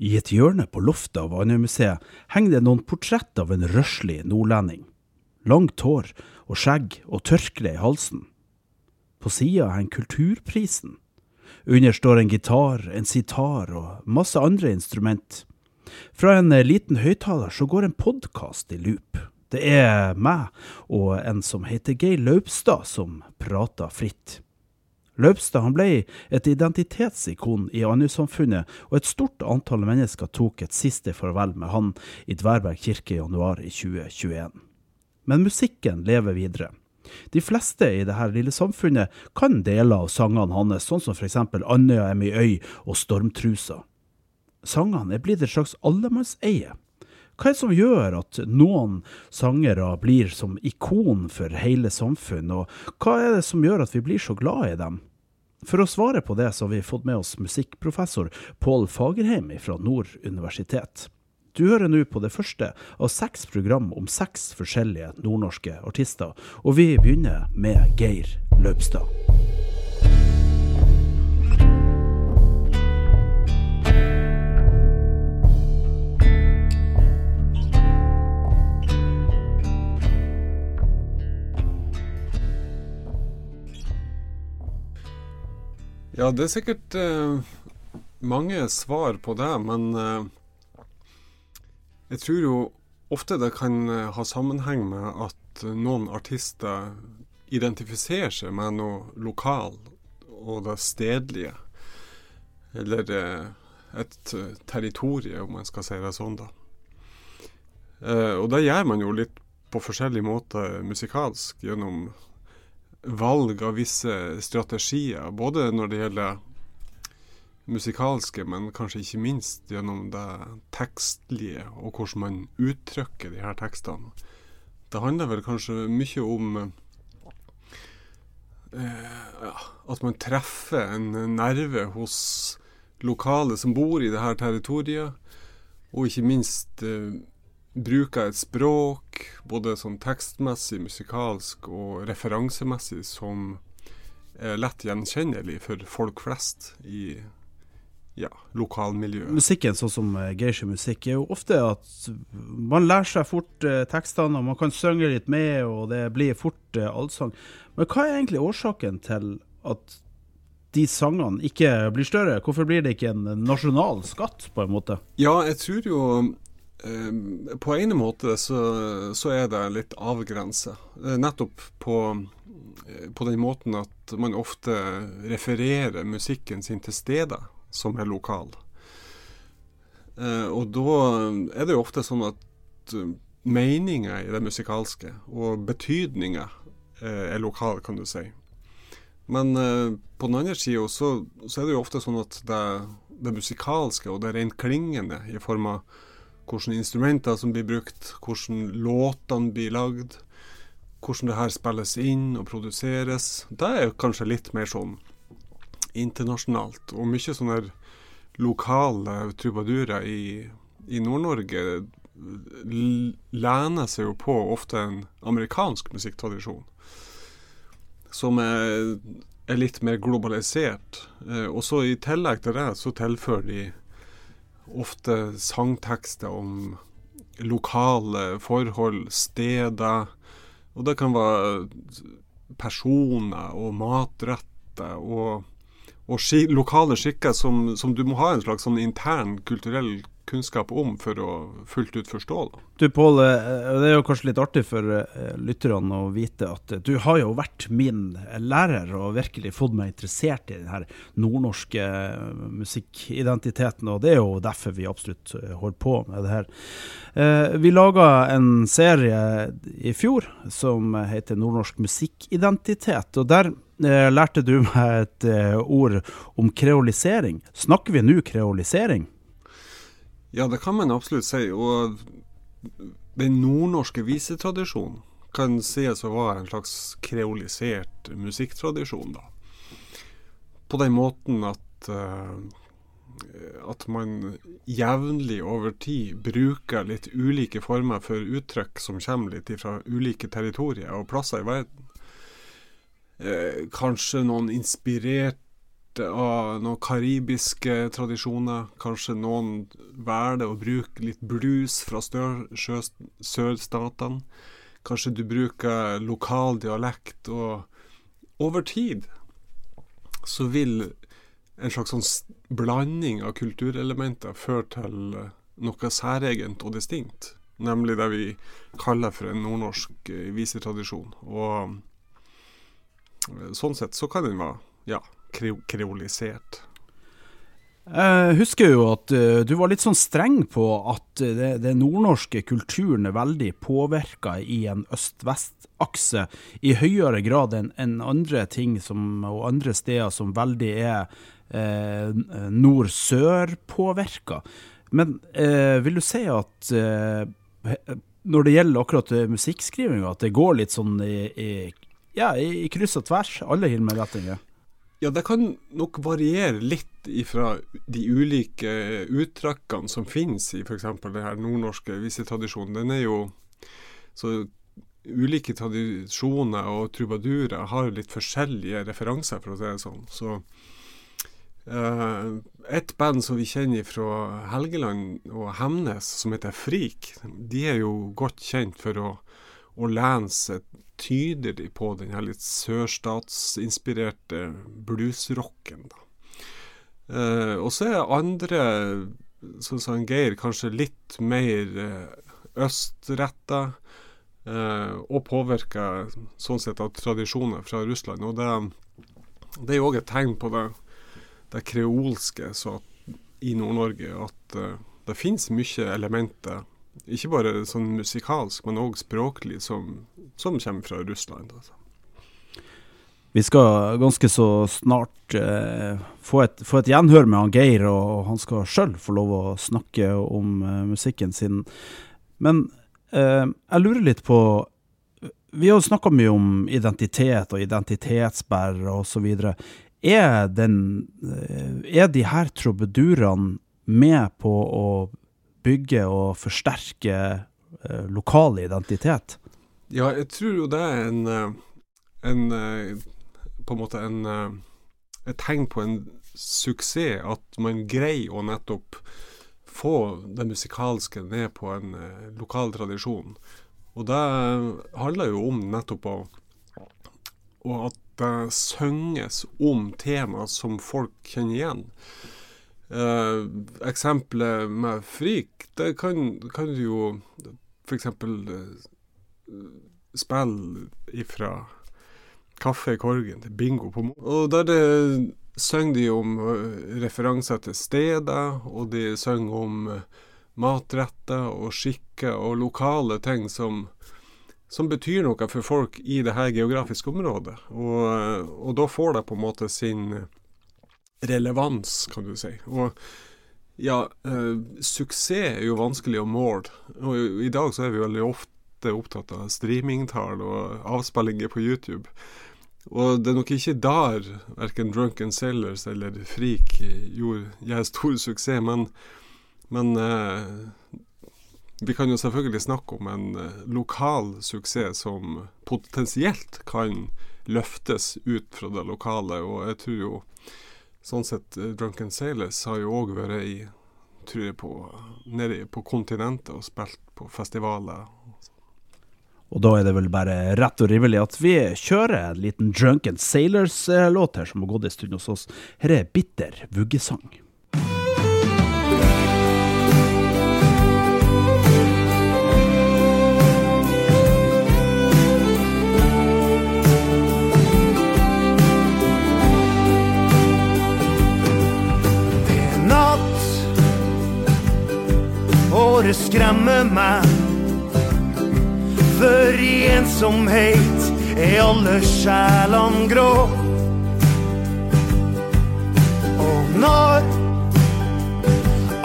I et hjørne på loftet av Andøymuseet henger det noen portrett av en røslig nordlending. Langt hår og skjegg og tørkle i halsen. På sida henger Kulturprisen. Under står en gitar, en sitar og masse andre instrument. Fra en liten høyttaler så går en podkast i loop. Det er meg og en som heter Geir Laupstad som prater fritt. Laupstad han ble et identitetsikon i Andøy-samfunnet, og et stort antall mennesker tok et siste farvel med han i Dværberg kirke i januar i 2021. Men musikken lever videre. De fleste i dette lille samfunnet kan deler av sangene hans, sånn som f.eks. Andøya er mi øy og Stormtrusa. Sangene er blitt et slags allemannseie. Hva er det som gjør at noen sangere blir som ikon for hele samfunn, og hva er det som gjør at vi blir så glad i dem? For å svare på det så har vi fått med oss musikkprofessor Pål Fagerheim fra Nord universitet. Du hører nå på det første av seks program om seks forskjellige nordnorske artister, og vi begynner med Geir Løpstad. Ja, det er sikkert eh, mange svar på det, men eh, jeg tror jo ofte det kan eh, ha sammenheng med at noen artister identifiserer seg med noe lokal og det stedlige. Eller eh, et eh, territorium, om man skal si det sånn, da. Eh, og det gjør man jo litt på forskjellig måte musikalsk gjennom valg av visse strategier, både når det gjelder musikalske, men kanskje ikke minst gjennom det tekstlige, og hvordan man uttrykker de her tekstene. Det handler vel kanskje mye om eh, at man treffer en nerve hos lokale som bor i det her territoriet, og ikke minst eh, bruker et språk, både sånn tekstmessig, musikalsk og referansemessig, som er lett gjenkjennelig for folk flest i ja, lokalmiljøet. Musikken, sånn som geisha-musikk, er jo ofte at man lærer seg fort eh, tekstene, og man kan synge litt med, og det blir fort eh, allsang. Men hva er egentlig årsaken til at de sangene ikke blir større? Hvorfor blir det ikke en nasjonal skatt, på en måte? Ja, jeg tror jo eh, på en måte så, så er det litt avgrensa. Eh, nettopp på, eh, på den måten at man ofte refererer musikken sin til steder som er lokal. Eh, og da er det jo ofte sånn at meninga i det musikalske og betydninga eh, er lokal, kan du si. Men eh, på den andre sida så, så, er det jo ofte sånn at det, det musikalske og det rent klingende i form av hvilke instrumenter som blir brukt, hvordan låtene blir lagd, hvordan det her spilles inn og produseres, det er jo kanskje litt mer sånn internasjonalt. Og mye sånne lokale trubadurer i, i Nord-Norge lener seg jo på ofte en amerikansk musikktradisjon. Som er, er litt mer globalisert. Eh, og så i tillegg til det så tilfører de ofte sangtekster om lokale forhold, steder. Og det kan være personer og matretter og og sk lokale skikker som, som, du må ha en slags sånn intern kulturell kunnskap om for å fullt ut forstå. Du Pål, eh, det er jo kanskje litt artig for eh, lytterne å vite at du har jo vært min lærer og virkelig fått meg interessert i den her nordnorske eh, musikkidentiteten, og det er jo derfor vi absolutt holder på med det her. Vi laga en serie i fjor som heter Nordnorsk musikkidentitet, og der eh, lærte du meg et eh, ord om kreolisering. Snakker vi nå kreolisering? Ja, det kan man absolutt si. Og den nordnorske visetradisjonen kan sies å være en slags kreolisert musikktradisjon, da. På den måten at uh, at man jevnlig over tid bruker litt ulike former for uttrykk som kommer litt fra ulike territorier og plasser i verden. Eh, kanskje noen inspirert av noen karibiske tradisjoner. Kanskje noen velger å bruke litt blues fra sørstatene. Kanskje du bruker lokal dialekt. Og over tid så vil en slags sånn blanding av kulturelementer føre til noe særegent og distinkt. Nemlig det vi kaller for en nordnorsk eh, visetradisjon. Og eh, sånn sett så kan den være ja, kreolisert. Jeg husker jo at uh, du var litt sånn streng på at den det, det nordnorske kulturen er veldig påvirka i en øst-vest-akse, i høyere grad enn andre ting som, og andre steder som veldig er eh, nord-sør-påvirka. Men vil du si at når det gjelder akkurat musikkskrivinga, at det går litt sånn i, i, ja, i kryss og tvers, alle Hilmer-retninger? Ja, det kan nok variere litt ifra de ulike uttrykkene som finnes i f.eks. den nordnorske visetradisjonen. Den er jo så Ulike tradisjoner og trubadurer har litt forskjellige referanser, for å si det sånn. Så uh, Et band som vi kjenner fra Helgeland og Hemnes, som heter Frik, de er jo godt kjent for å, å lene seg tydelig på den her litt sørstatsinspirerte bluesrocken. Uh, og så er andre, sånn som Geir, kanskje litt mer uh, østretta. Uh, og påvirka sånn sett av tradisjoner fra Russland. Og det, det er jo òg et tegn på det, det kreolske i Nord-Norge, at uh, det finnes mye elementer ikke bare sånn musikalsk, men òg språklig, som, som, kommer fra Russland. Altså. Vi skal ganske så snart eh, få, et, få, et, gjenhør med han Geir, og han skal sjøl få lov å snakke om eh, musikken sin. Men eh, jeg lurer litt på Vi har snakka mye om identitet og identitetsbærere osv. Er, den, eh, er de her trobedurene med på å bygge og forsterke eh, lokal identitet? Ja, jeg tror jo det er en, eh, en eh, På en måte en, eh, et tegn på en suksess at man greier å nettopp få det musikalske ned på en lokal tradisjon. Og det handler jo om nettopp å Og at det synges om tema som folk kjenner igjen. Uh, eksempelet med frik, det kan, kan du jo f.eks. Eh, spille ifra Kaffe i Korgen til Bingo på Mo. Og der det synger de om uh, referanser til steder, og de synger om matretter og skikker og lokale ting som, som betyr noe for folk i det her geografiske området. Og, og da får det på en måte sin relevans, kan du si. Og ja, eh, suksess er jo vanskelig å måle. Og i, dag så er vi veldig ofte opptatt av streamingtall og avspillinger på YouTube. Og det er nok ikke der verken Drunken Sailors eller Frik gjorde jeg stor suksess, men, men eh, vi kan jo selvfølgelig snakke om en eh, lokal suksess som potensielt kan løftes ut fra det lokale, og jeg tror jo sånn sett uh, Drunken Sailors har jo òg vært i tror jeg på, nede på kontinentet og spilt på festivaler. Og da er det vel bare rett og rivelig at vi kjører en liten Drunken Sailors-låt her som har gått en stund hos oss. Her er Bitter vuggesang. våre skremme meg. For i ensomhet er alle sjelene grå. Og når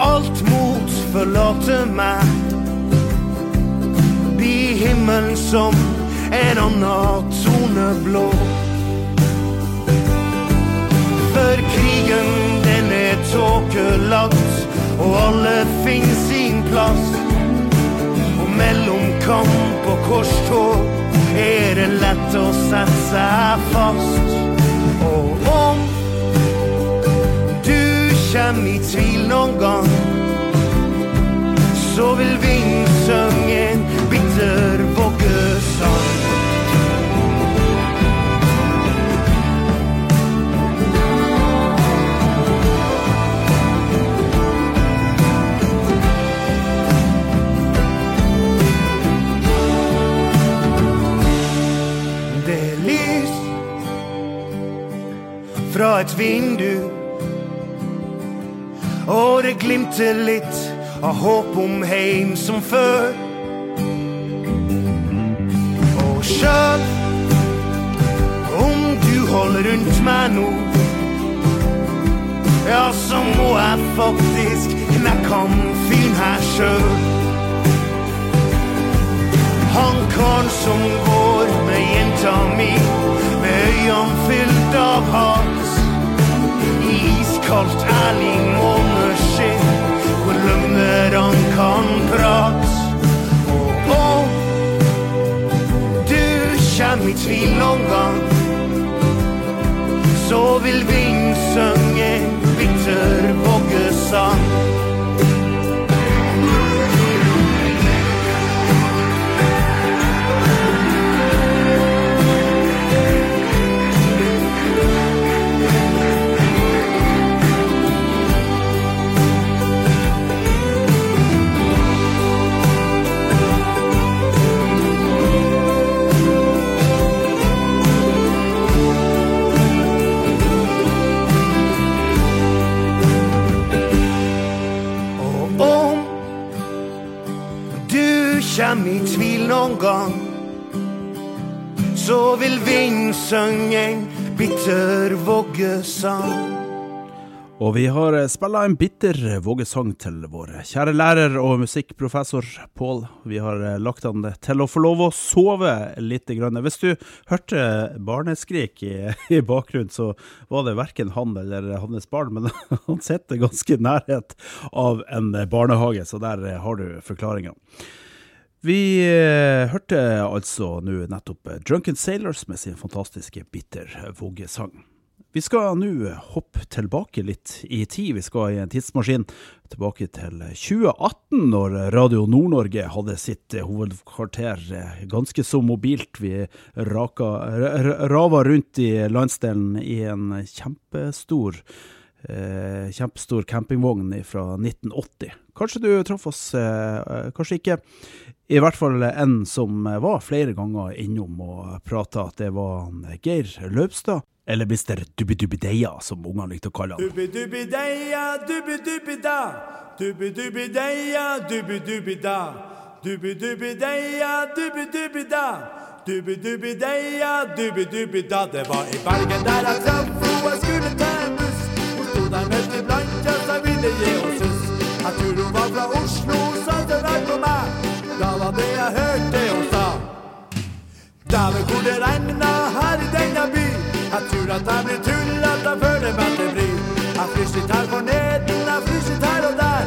alt mot forlater meg, blir himmelen som en annen tone blå. For krigen, den er tåkelagt, og alle finner sin plass. Og mellom kamp og korstog er det lett å sette seg fast. Og om du kjem i tvil noen gang, så vil vinden synge en bitter voggesang. Fra et vindu. Og det glimter litt av håp om heim som før. Og sjøl om du holder rundt meg nå, ja, så må jeg faktisk knekke han fyren her sjøl. Han karen som går med jenta mi, med øynene fylt av hat. Iskaldt, ærlig måneskinn, hvor løgnerne kan prate. Og om du kjem i tvil noen gang, så vil vinden synge en bitter voggesang. Noen gang, så vil vinden synge en bitter voggesang. Og vi har spilla en bitter vågesang til vår kjære lærer og musikkprofessor Pål. Vi har eh, lagt han til å få lov å sove litt. Hvis du hørte barneskrik i, i bakgrunnen, så var det verken han eller hans barn, men han sitter ganske i nærhet av en barnehage, så der eh, har du forklaringa. Vi eh, hørte altså nå nettopp eh, Drunken Sailors med sin fantastiske bitter voggesang. Vi skal nå hoppe tilbake litt i tid. Vi skal i en tidsmaskin tilbake til 2018, når Radio Nord-Norge hadde sitt eh, hovedkvarter ganske så mobilt. Vi raka, rava rundt i landsdelen i en kjempestor eh, kjempestor campingvogn fra 1980. Kanskje du traff oss, eh, kanskje ikke. I hvert fall en som var flere ganger innom og prata, at det var en Geir Løvstad. Eller Mr. Dubbi-Dubbi-Deia, som ungene likte å kalle han. Dubbi-dubbi-deia, dubbi-dubbi-da. Dubbi-dubbi-deia, dubbi-dubbi-da. Dubbi-dubbi-deia, dubbi-dubbi-da. Dubbi-dubbi-deia, dubbi-dubbi-da. Det var i Bergen der jeg traff henne, jeg skulle ta en buss. Hun sto der midt iblant ja, jeg ville gi henne Da var det jeg hørte hun sa. Dæven hvor det regna her i denne by. Jeg tror at jeg blir tullet, jeg føler meg til bry. Jeg fryser her for neden, jeg fryser her og der.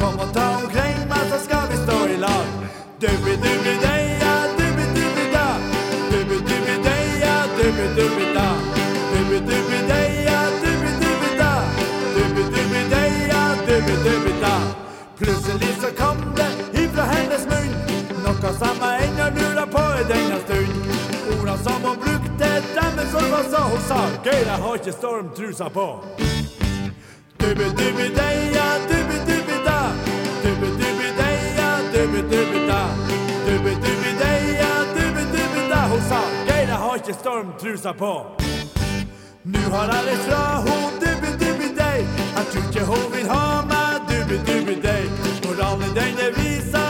Kom og ta omkring meg, så skal vi stå i lag. Dubbi-dubbi-deia, dubbi-dubbi-da. Dubbi-dubbi-deia, dubbi-dubbi-da. Dubbi-dubbi-deia, dubbi-dubbi-da. Dubbi-dubbi-deia, dubbi-dubbi-da. Plutselig så kom det noe som jeg ennå lurer på i denne stund. Orda som hun brukte, dem som hun sa hun sa. Geir, jeg har ikke stormtrusa på. Dubbi-dubbi-deia, dubbi-dubbi-da. Dubbi-dubbi-deia, dubbi-dubbi-da. Dubbi-dubbi-deia, dubbi-dubbi-da. Hun sa Geir, jeg har ikke stormtrusa på. Nå har jeg reist fra hun dubbi-dubbi-dei. Jeg tror ikke hun vil ha meg dubbi-dubbi-dei. Moralen i denne visa,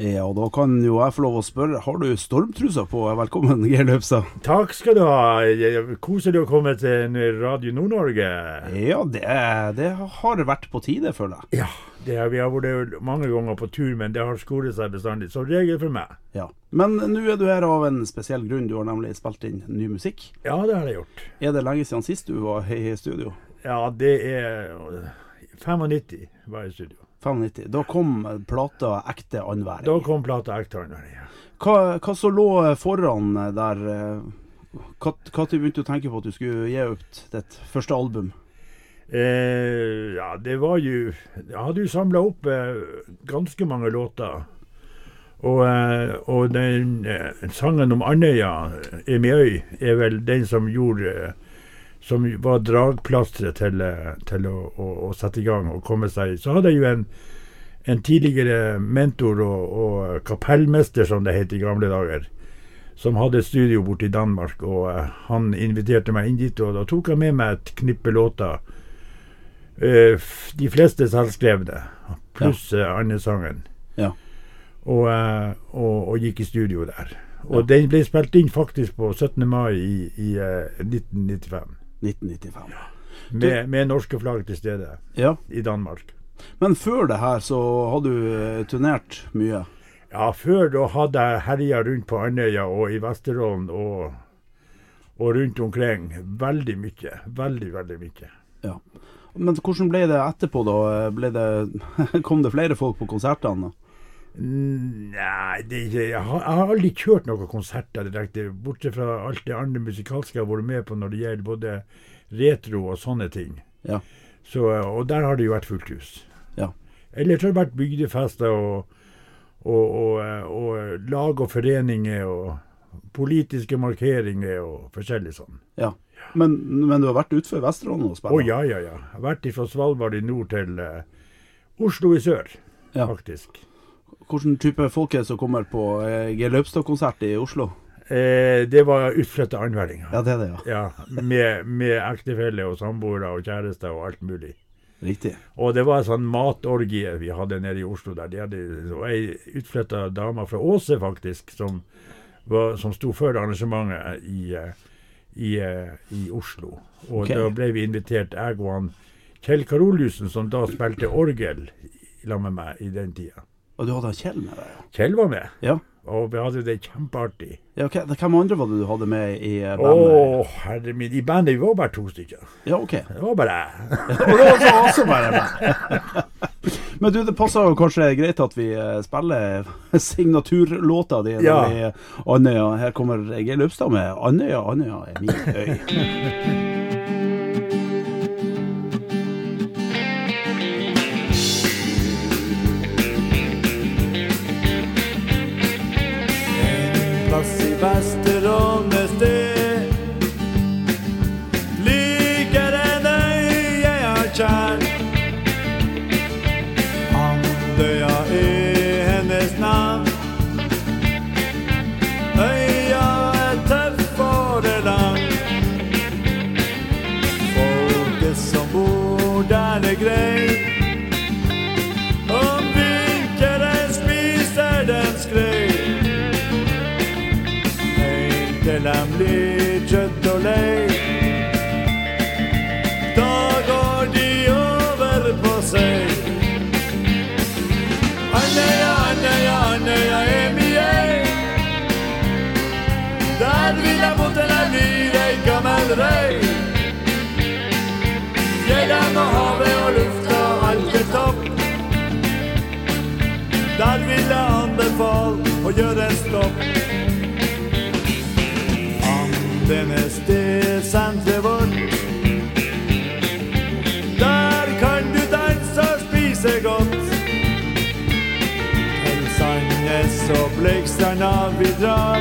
Ja, da kan jo jeg få lov å spørre, har du stormtrusa på? Velkommen, Geir Løpstad. Takk skal du ha. Koselig å komme til Radio Nord-Norge. Ja, det, det har vært på tide, føler jeg. Ja, det vi har vært mange ganger på tur, men det har skolet seg bestandig. Som regel for meg. Ja. Men nå er du her av en spesiell grunn. Du har nemlig spilt inn ny musikk. Ja, det har jeg gjort. Er det lenge siden sist du var i studio? Ja, det er 95 var jeg i studio. 95. Da kom plata 'Ekte annenværing'. Da kom plata 'Ekte annenværing'. Ja. Hva, hva som lå foran der? Når begynte du å tenke på at du skulle gi ut ditt første album? Eh, ja, det var jo Jeg hadde jo samla opp eh, ganske mange låter. Og, eh, og den eh, sangen om Andøya, 'Emiøy', er vel den som gjorde som var dragplasteret til, til å, å, å, sette i gang og komme seg Så hadde jeg jo en, en tidligere mentor og, og, kapellmester, som det het i gamle dager, som hadde et studio borte i Danmark. Og uh, han inviterte meg inn dit, og da tok jeg med meg et knippe låter. Uh, de fleste selvskrevne, pluss uh, Andesangen. Ja. Og, og, gikk i studio der. Og ja. den ble spilt inn faktisk på 17. mai i, i 1995. 1995. Ja. Med, med, norske flagg til stede ja. i Danmark. Men før det her så hadde du uh, turnert mye? Ja, før da hadde jeg herja rundt på Andøya og i Vesterålen og, og, rundt omkring. Veldig mye. Veldig, veldig mye. Ja. Men hvordan ble det etterpå, da? Det, kom det flere folk på konsertene? Nei, det, jeg, har, jeg, har, aldri kjørt noen konserter direkte. Bortsett fra alt det andre musikalske jeg har vært med på når det gjelder både retro og sånne ting. Ja. Så, og der har det jo vært fullt hus. Ja. Ellers har det vært bygdefester og, og, og, og, lag og foreninger og politiske markeringer og forskjellig sånn. Ja. Men, men, du har vært utenfor Vesterålen og spilt? Å ja, ja, ja. Jeg har vært fra Svalbard i nord til uh, Oslo i sør, ja. faktisk. Hvilken type folk er det som kommer på G. Løpstad-konsert i Oslo? Eh, det var utflytta annenværinger. Ja, det er det, ja. ja med, med ektefelle og samboere og kjærester og alt mulig. Riktig. Og det var en sånn matorgie vi hadde nede i Oslo der. De hadde ei utflytta dame fra Åse, faktisk, som, var, som sto for arrangementet i, i, i Oslo. Og okay. da ble vi invitert, jeg og han Kjell Karoliussen, som da spilte orgel sammen med meg i den tida. Og du hadde Kjell med deg? Kjell var med. Ja. Og vi hadde det kjempeartig. Ja, okay. Hvem andre var det du hadde med i eh, bandet? Å, herre min, I bandet vi var bare to stykker. Ja, ok. Det var bare jeg. og det var også bare meg. Men du, det passer kanskje greit at vi eh, spiller signaturlåta di ja. Andøya. Her kommer Geir Løpstad med 'Andøya, Andøya er min øy'. gjøre stopp. Andenes det senteret vårt. Der kan du danse og spise godt. Til Sandnes og Bleikstranda vi drar.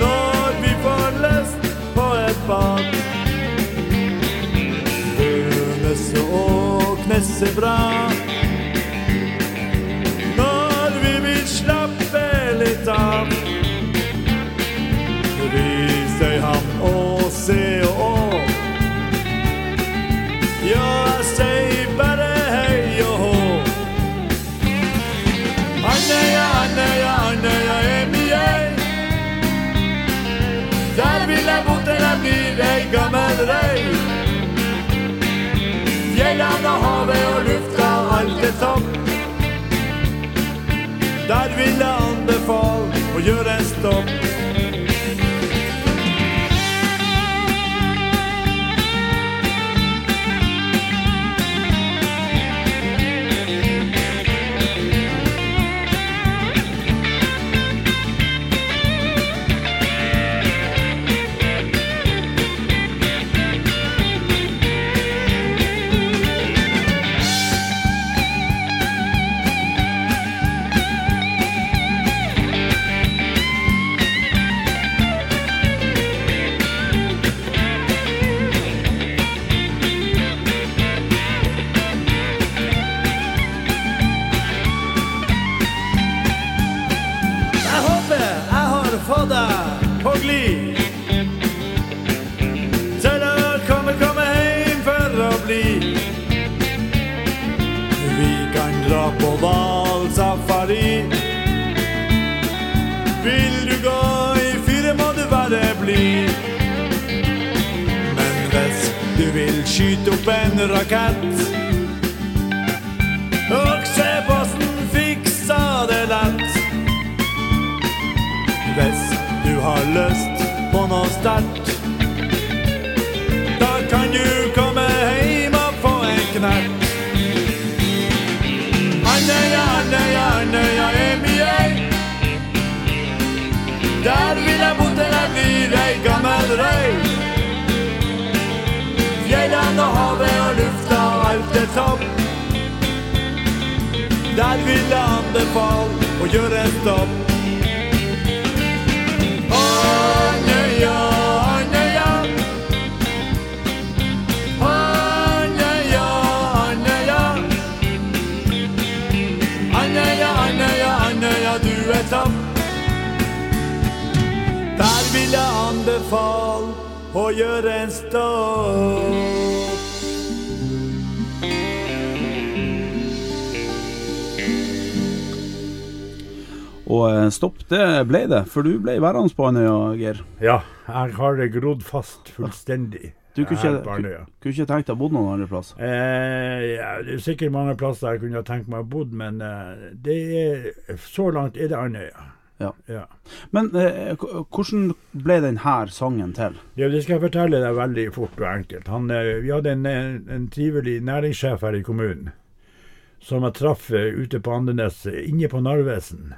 Når vi får lyst på et bad. Hønes og knesse bra. Ja, jeg sier bare hei og hå. Andøya, Andøya, Andøya er mi ei. Der vil jeg bo til jeg blir gammel rei. Fjellene og havet og lufta, alt er topp. Der vil jeg anbefale å gjøre en stopp. Skyte opp en rakett Okseposten fiksa det lett. Hvis du har lyst på noe sterkt, da kan du komme hjem og få en knert. Andøya, Andøya, Andøya er mye. Der vil jeg bo til jeg blir ei gammel røy. Fjellene og havet og lufta, alt er topp. Der vil jeg anbefale å gjøre en stopp. Andøya, Andøya. Andøya, Andøya. Andøya, Andøya, Andøya, du er topp. Der vil jeg anbefale å gjøre en stopp. Og eh, stopp, det ble det, for du ble værende på Andøya, Geir. Ja, jeg har grodd fast fullstendig. Du kunne ikke, på Andøya. ku- kunne ikke tenkt deg å bo noen andre plass? Eh, ja, det er sikkert mange plasser jeg kunne tenkt meg å bo, men eh, det er, så langt er det Andøya. Ja. Ja. Men eh, hvordan ble denne sangen til? Ja, det skal jeg fortelle deg veldig fort og enkelt. Han, eh, vi hadde en, en, trivelig næringssjef her i kommunen som jeg traff ute på Andenes, inne på Narvesen.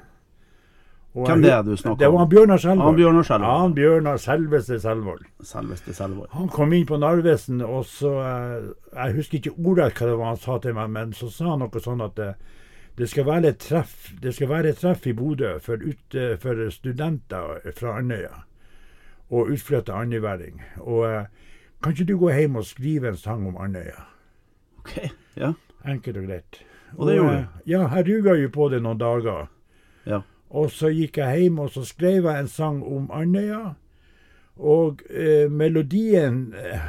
Og Hvem det er du snakker om? Det var han Bjørnar Selvold. Han Bjørnar Selvold. Ja, han Bjørnar selveste Selvold. Selveste Selvåg. Han kom inn på Narvesen, og så eh, Jeg husker ikke ordrett hva det var han sa til meg, men så sa han noe sånn at det, det skal være et treff være et treff i Bodø for, ut, eh, for studenter fra Andøya og utflytta andøyværing. Og eh, kan ikke du gå hjem og skrive en sang om Andøya? OK. Ja. Enkelt og greit. Og det gjorde du? Ja, jeg ruga jo på det noen dager. Og så gikk jeg hjem og så skrev jeg en sang om Andøya. Og eh, melodien eh,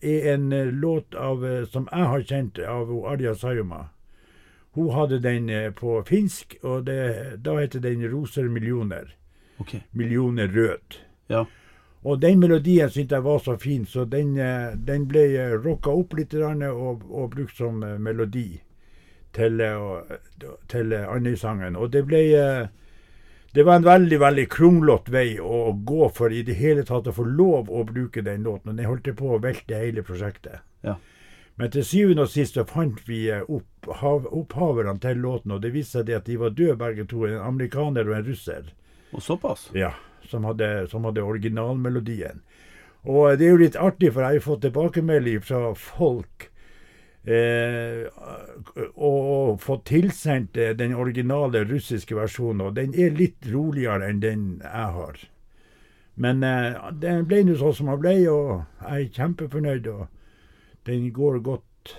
er en eh, låt av, eh, som jeg har kjent av Arja Sayuma. Hun hadde den på finsk, og det, da heter den 'Roser millioner'. Okay. Millioner rød. Ja. Og den melodien syntes jeg var så fin, så den, den ble rocka opp litt og, og brukt som melodi til, til Andøy-sangen. Og det ble Det var en veldig veldig kronglete vei å gå for i det hele tatt å få lov å bruke den låten. Den holdt på å velte hele prosjektet. Ja. Men til syvende og sist så fant vi eh, opp, opphaverne til låten, og det viste seg at de var døde begge to. En amerikaner og en russer. Og såpass? Ja, som hadde, som hadde originalmelodien. Og det er jo litt artig, for jeg har jo fått tilbakemelding fra folk eh, og, fått tilsendt eh, den originale russiske versjonen, og den er litt roligere enn den jeg har. Men eh, den ble nå sånn som den ble, og jeg er kjempefornøyd, og den går godt,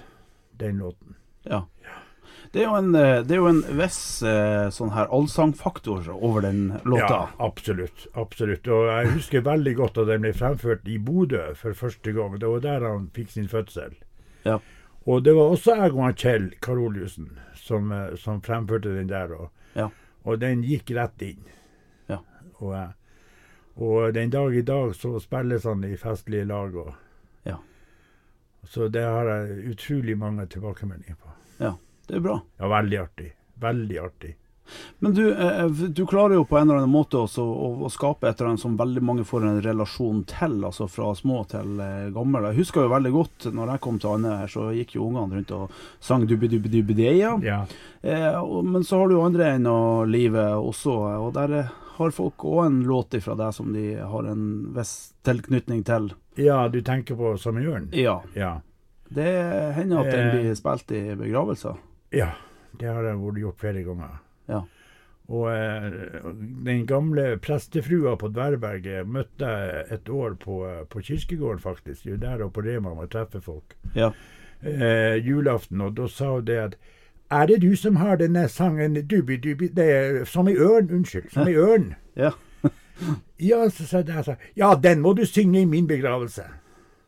den låten. Ja. Det er jo en, eh, det er jo en viss eh, sånn her allsangfaktor over den låta. Ja, absolutt. absolutt. Og jeg husker veldig godt at den ble fremført i Bodø for første gang. Det var der han fikk sin fødsel. Ja. Og det var også jeg og Kjell Karoliussen som, eh, som fremførte den der. Og, Ja. og den gikk rett inn. Ja. Og, Og den dag i dag så spilles han i festlige lag. Og, Ja. Så det har jeg utrolig mange tilbakemeldinger på. Ja, Det er bra. Ja, veldig artig. Veldig artig. Men du, eh, du klarer jo på en eller annen måte også å, å skape et eller annet som veldig mange får en relasjon til, altså fra små til eh, gamle. Jeg husker jo veldig godt når jeg kom til Andøy her, så gikk jo ungene rundt og sang dubbi-dubbi-dubbi-deia. Ja. Eh, men så har du jo andre enden av livet også, og der eh, har folk òg en låt ifra deg som de har en viss tilknytning til. ja, du tenker på Som Jørn? Ja. Ja. Det hender at den Eh. blir spilt i begravelser. ja. Det har jeg vært gjort flere ganger. Ja. Og eh, den gamle prestefrua på Dverberget møtte jeg et år på, eh, på kirkegården, faktisk. Jo der og på Rema man treffer folk. Ja. Eh, julaften, og da sa hun det at Er det du som har denne sangen dubi, dubi, Det som i ørn, unnskyld. Som i ørn. Ja. ja, så sa jeg Ja, den må du synge i min begravelse.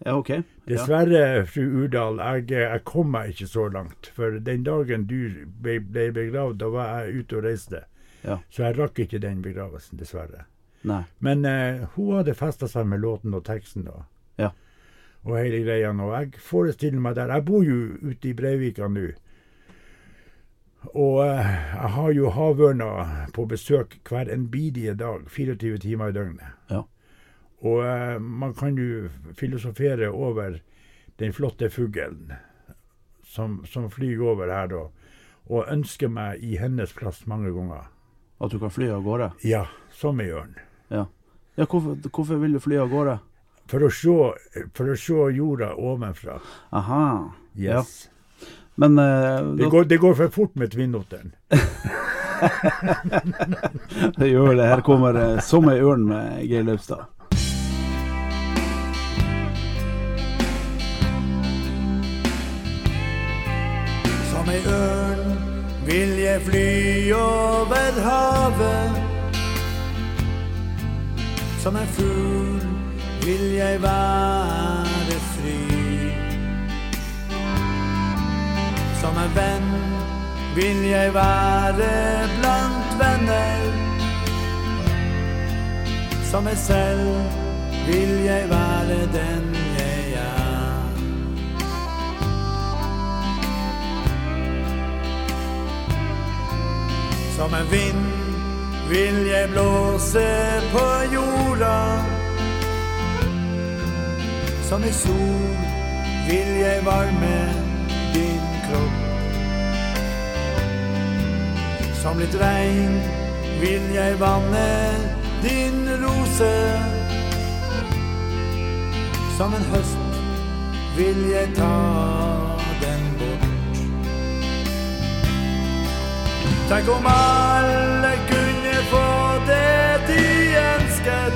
Ja, OK. Dessverre, fru Urdal, jeg, jeg kom meg ikke så langt. For den dagen du ble, ble begravd, da var jeg ute og reiste. Ja. Så jeg rakk ikke den begravelsen, dessverre. Nei. Men eh, hun hadde festa seg med låten og teksten da. Ja. Og hele greia. Og jeg forestiller meg der Jeg bor jo ute i Breivika nå. Og eh, jeg har jo havørna på besøk hver en bidige dag, 24 timer i døgnet. Ja. Og eh, man kan jo filosofere over den flotte fuglen som, som flyr over her da, og ønsker meg i hennes plass mange ganger. At du kan fly av gårde? Ja, som ei ørn. Ja. ja hvorfor, hvorfor vil du fly av gårde? For å se, for å se jorda ovenfra. Aha. Ja. Yes. Men eh, Det, går, det går for fort med tvinnoteren. det gjør det. Her kommer eh, 'Som ei ørn' med Geir Løvstad. Ei ørn vil jeg fly over havet. Som en fugl vil jeg være fri. Som en venn vil jeg være blant venner. Som meg selv vil jeg være den Som en vind vil jeg blåse på jorda. Som en sol vil jeg varme din kropp. Som litt regn vil jeg vanne din rose. Som en høst vil jeg ta Tenk om alle kunne få det de ønsket.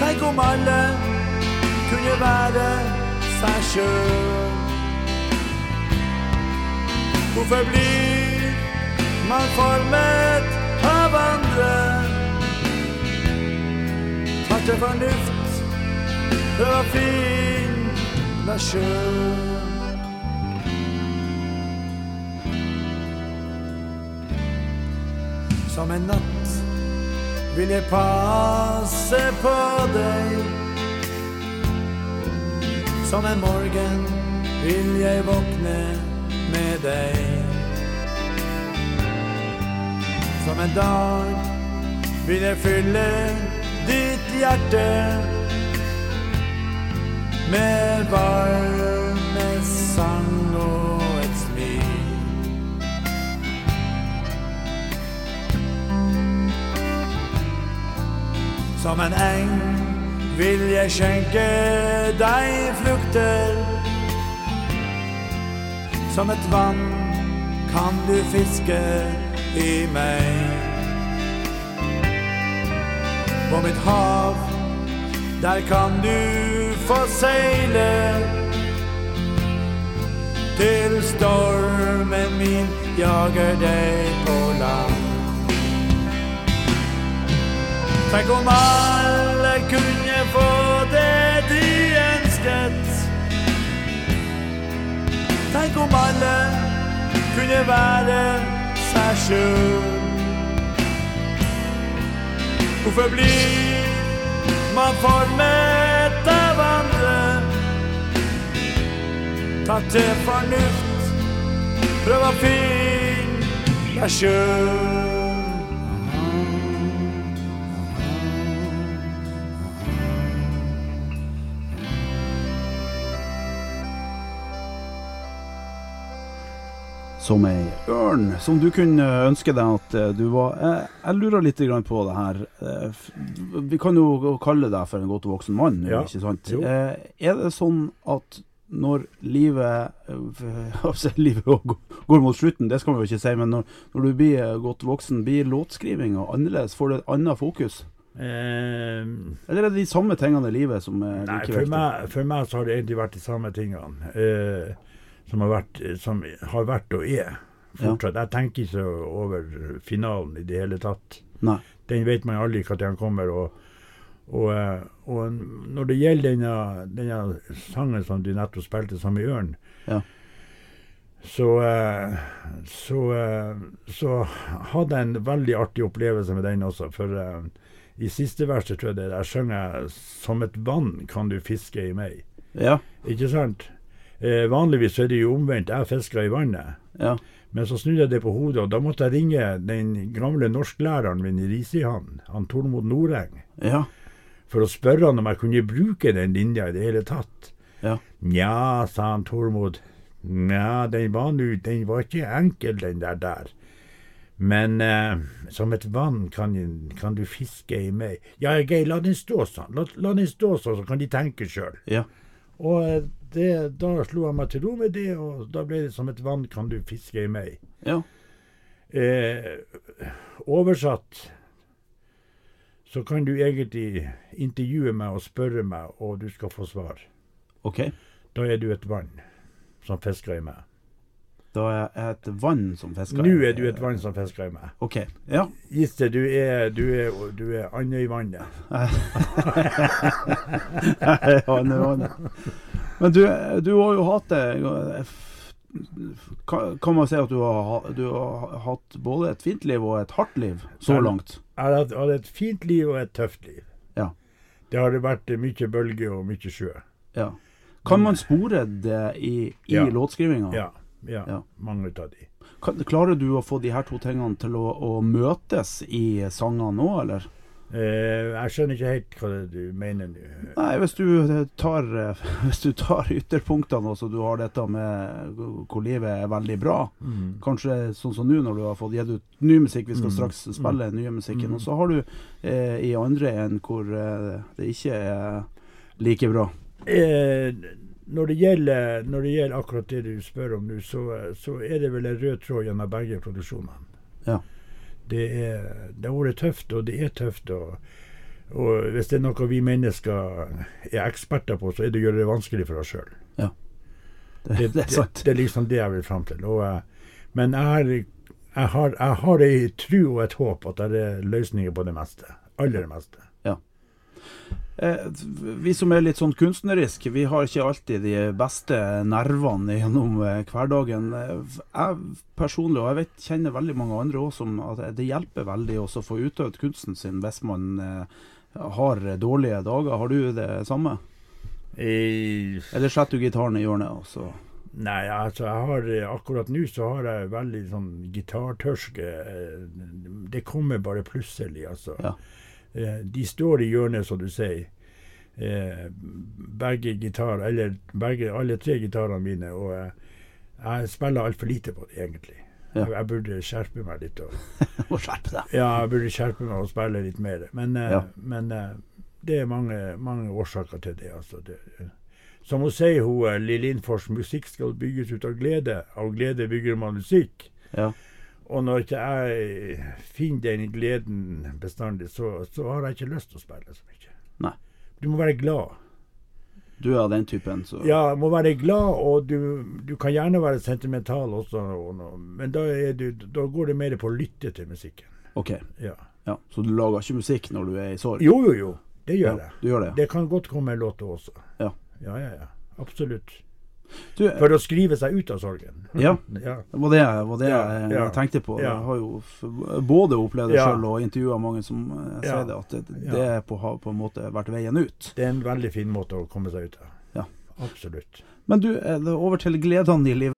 Tenk om alle kunne være seg sjøl. Hvorfor blir man formet av andre? Ta til fornuft, prøv å finne sjøl. Som en natt vil jeg passe på deg. Som en morgen vil jeg våkne med deg. Som en dag vil jeg fylle ditt hjerte med varme Som en eng vil jeg skjenke deg frukter. Som et vann kan du fiske i meg. På mitt hav, der kan du få seile. Til stormen min jager deg på land. Tenk om alle kunne få det de ønsket. Tenk om alle kunne være seg sjøl. Hvorfor blir man formet av andre? Tatt til fornuft, prøv å finne deg sjøl. Som ei ørn, som du kunne ønske deg at eh, du var. Jeg, jeg lurer litt på det her. Eh, Vi kan jo kalle deg for en godt voksen mann, Ja. ikke sant? Jo. Eh, Er det sånn at når livet eh, altså, Livet går mot slutten, det skal vi jo ikke si, men når, når du blir eh, godt voksen, blir låtskrivinga annerledes? Får du et annet fokus? Eh, Eller er det de samme tingene i livet som er like for viktige? meg, for meg så har det egentlig vært de samme tingene eh, som, har vært, som har vært og er fortsatt. Jeg tenker ikke over finalen i det hele tatt. Nei. Den vet man aldri når den kommer. Og, og, eh, og når det gjelder denne, denne sangen som du nettopp spilte, som i Ørn, Ja. så, eh, så, eh, så hadde jeg en veldig artig opplevelse med den også. For uh, i siste verset tror jeg det der synger 'Som et vann kan du fiske i meg'. Ja. Ikke sant? Eh, vanligvis er det jo omvendt. Jeg fisker i vannet. ja. Men så snudde jeg det på hodet, og da måtte jeg ringe den gamle norsklæreren min i Risihamn, han Tormod Noreng, Ja. for å spørre han om jeg kunne bruke den linja i det hele tatt. Ja. Nja, sa han Tormod. Nja, den var nu, den var ikke enkel, den der der. Men eh, som et vann kan, kan du fiske i meg. Ja, Geir, la den stå sånn. La, la den stå sånn, så kan de tenke sjøl. ja. Og eh, det, da slo jeg meg til ro med det, og da ble det som et vann kan du fiske i meg. ja. Eh, oversatt så kan du egentlig intervjue meg og spørre meg, og du skal få svar. OK. Da er du et vann som fisker i meg. Da er jeg et vann som fisker. Nå er du et vann som fisker i meg. OK. Ja. Gisle, du er, du er, du er Andøyvannet. det var det. Men du, du har jo hatt det Kan kan man si at du har, du har hatt både et fint liv og et hardt liv så langt? Jeg har hatt- et fint liv og et tøft liv. Ja. Det har det vært mye bølger og mye sjø. Ja. Kan man spore det i, i Ja. låtskrivinga? Ja, ja, Ja. mange av de. Klarer du å få de her to tingene til å, å møtes i sangene nå, eller? Eh, jeg skjønner ikke helt hva du mener nå. Nei, hvis du tar, eh, hvis du tar ytterpunktene, altså du har dette med hvor livet er veldig bra, Mm. kanskje sånn som nå når du har fått gitt ut ny musikk, vi skal Mm. straks spille nye musikken, Mm. og så har du eh, i andre en hvor eh, det ikke er like bra. Eh, når, det gjelder, når det gjelder akkurat det du spør om nå, så, så er det vel en rød tråd gjennom begge produksjonene. Ja. Det, er, det har vært tøft, og det er tøft. Og, og hvis det er noe vi mennesker er eksperter på, så er det å gjøre det vanskelig for oss sjøl. Det, Det, det er sant. Det, er liksom det jeg vil fram til. Og, eh, men jeg har, jeg har, jeg har ei tro og et håp at det er løsninger på det meste. Aller meste. Eh, vi som er litt sånn kunstneriske, vi har ikke alltid de beste nervene gjennom eh, hverdagen. Eh, Jeg personlig, og jeg vet, kjenner veldig mange andre også, som at det hjelper veldig også å få utøvd kunsten sin hvis man har dårlige dager. Har du det samme? Jeg... Eller setter du gitaren i hjørnet? Også? Nei, altså jeg har akkurat nå så har jeg veldig sånn gitartørske. Det kommer bare plutselig, altså. Ja. Eh, De står i hjørnet, som du sier. Eh, Begge gitar, eller begge, alle tre gitarene mine. Og eh, jeg spiller altfor lite på det, egentlig. Ja. Jeg, jeg burde skjerpe meg litt. Og, og skjerpe deg. ja, jeg burde skjerpe meg og spille litt mer. Men, Ja. men det er mange, mange årsaker til det. altså. Det, som hun sier, hun Lill Lindfors, musikk skal bygges ut av glede. Av glede bygger man musikk. Ja. Og når ikke jeg finner den gleden bestandig, så, så har jeg ikke lyst til å spille så mye. Nei. Du må være glad. Du er av den typen, så Ja, må være glad, og du, du kan gjerne være sentimental også, men da, du, da går det mer på å lytte til musikken. OK. Ja. Ja. Så du lager ikke musikk når du er i sorg? Jo, jo, jo. Det gjør Ja, jeg. det? Det kan godt komme en låt også. Ja. Ja, ja, ja. Absolutt. Du, For å skrive seg ut av sorgen. Ja. ja. Det var det, var det Ja, jeg ja. tenkte på. Jeg har jo både opplevd det sjøl og intervjua mange som eh, sier det, at det, det på, har på en måte vært veien ut. Det er en veldig fin måte å komme seg ut av. Ja. Absolutt. Men du, eh, er over til gledene i livet.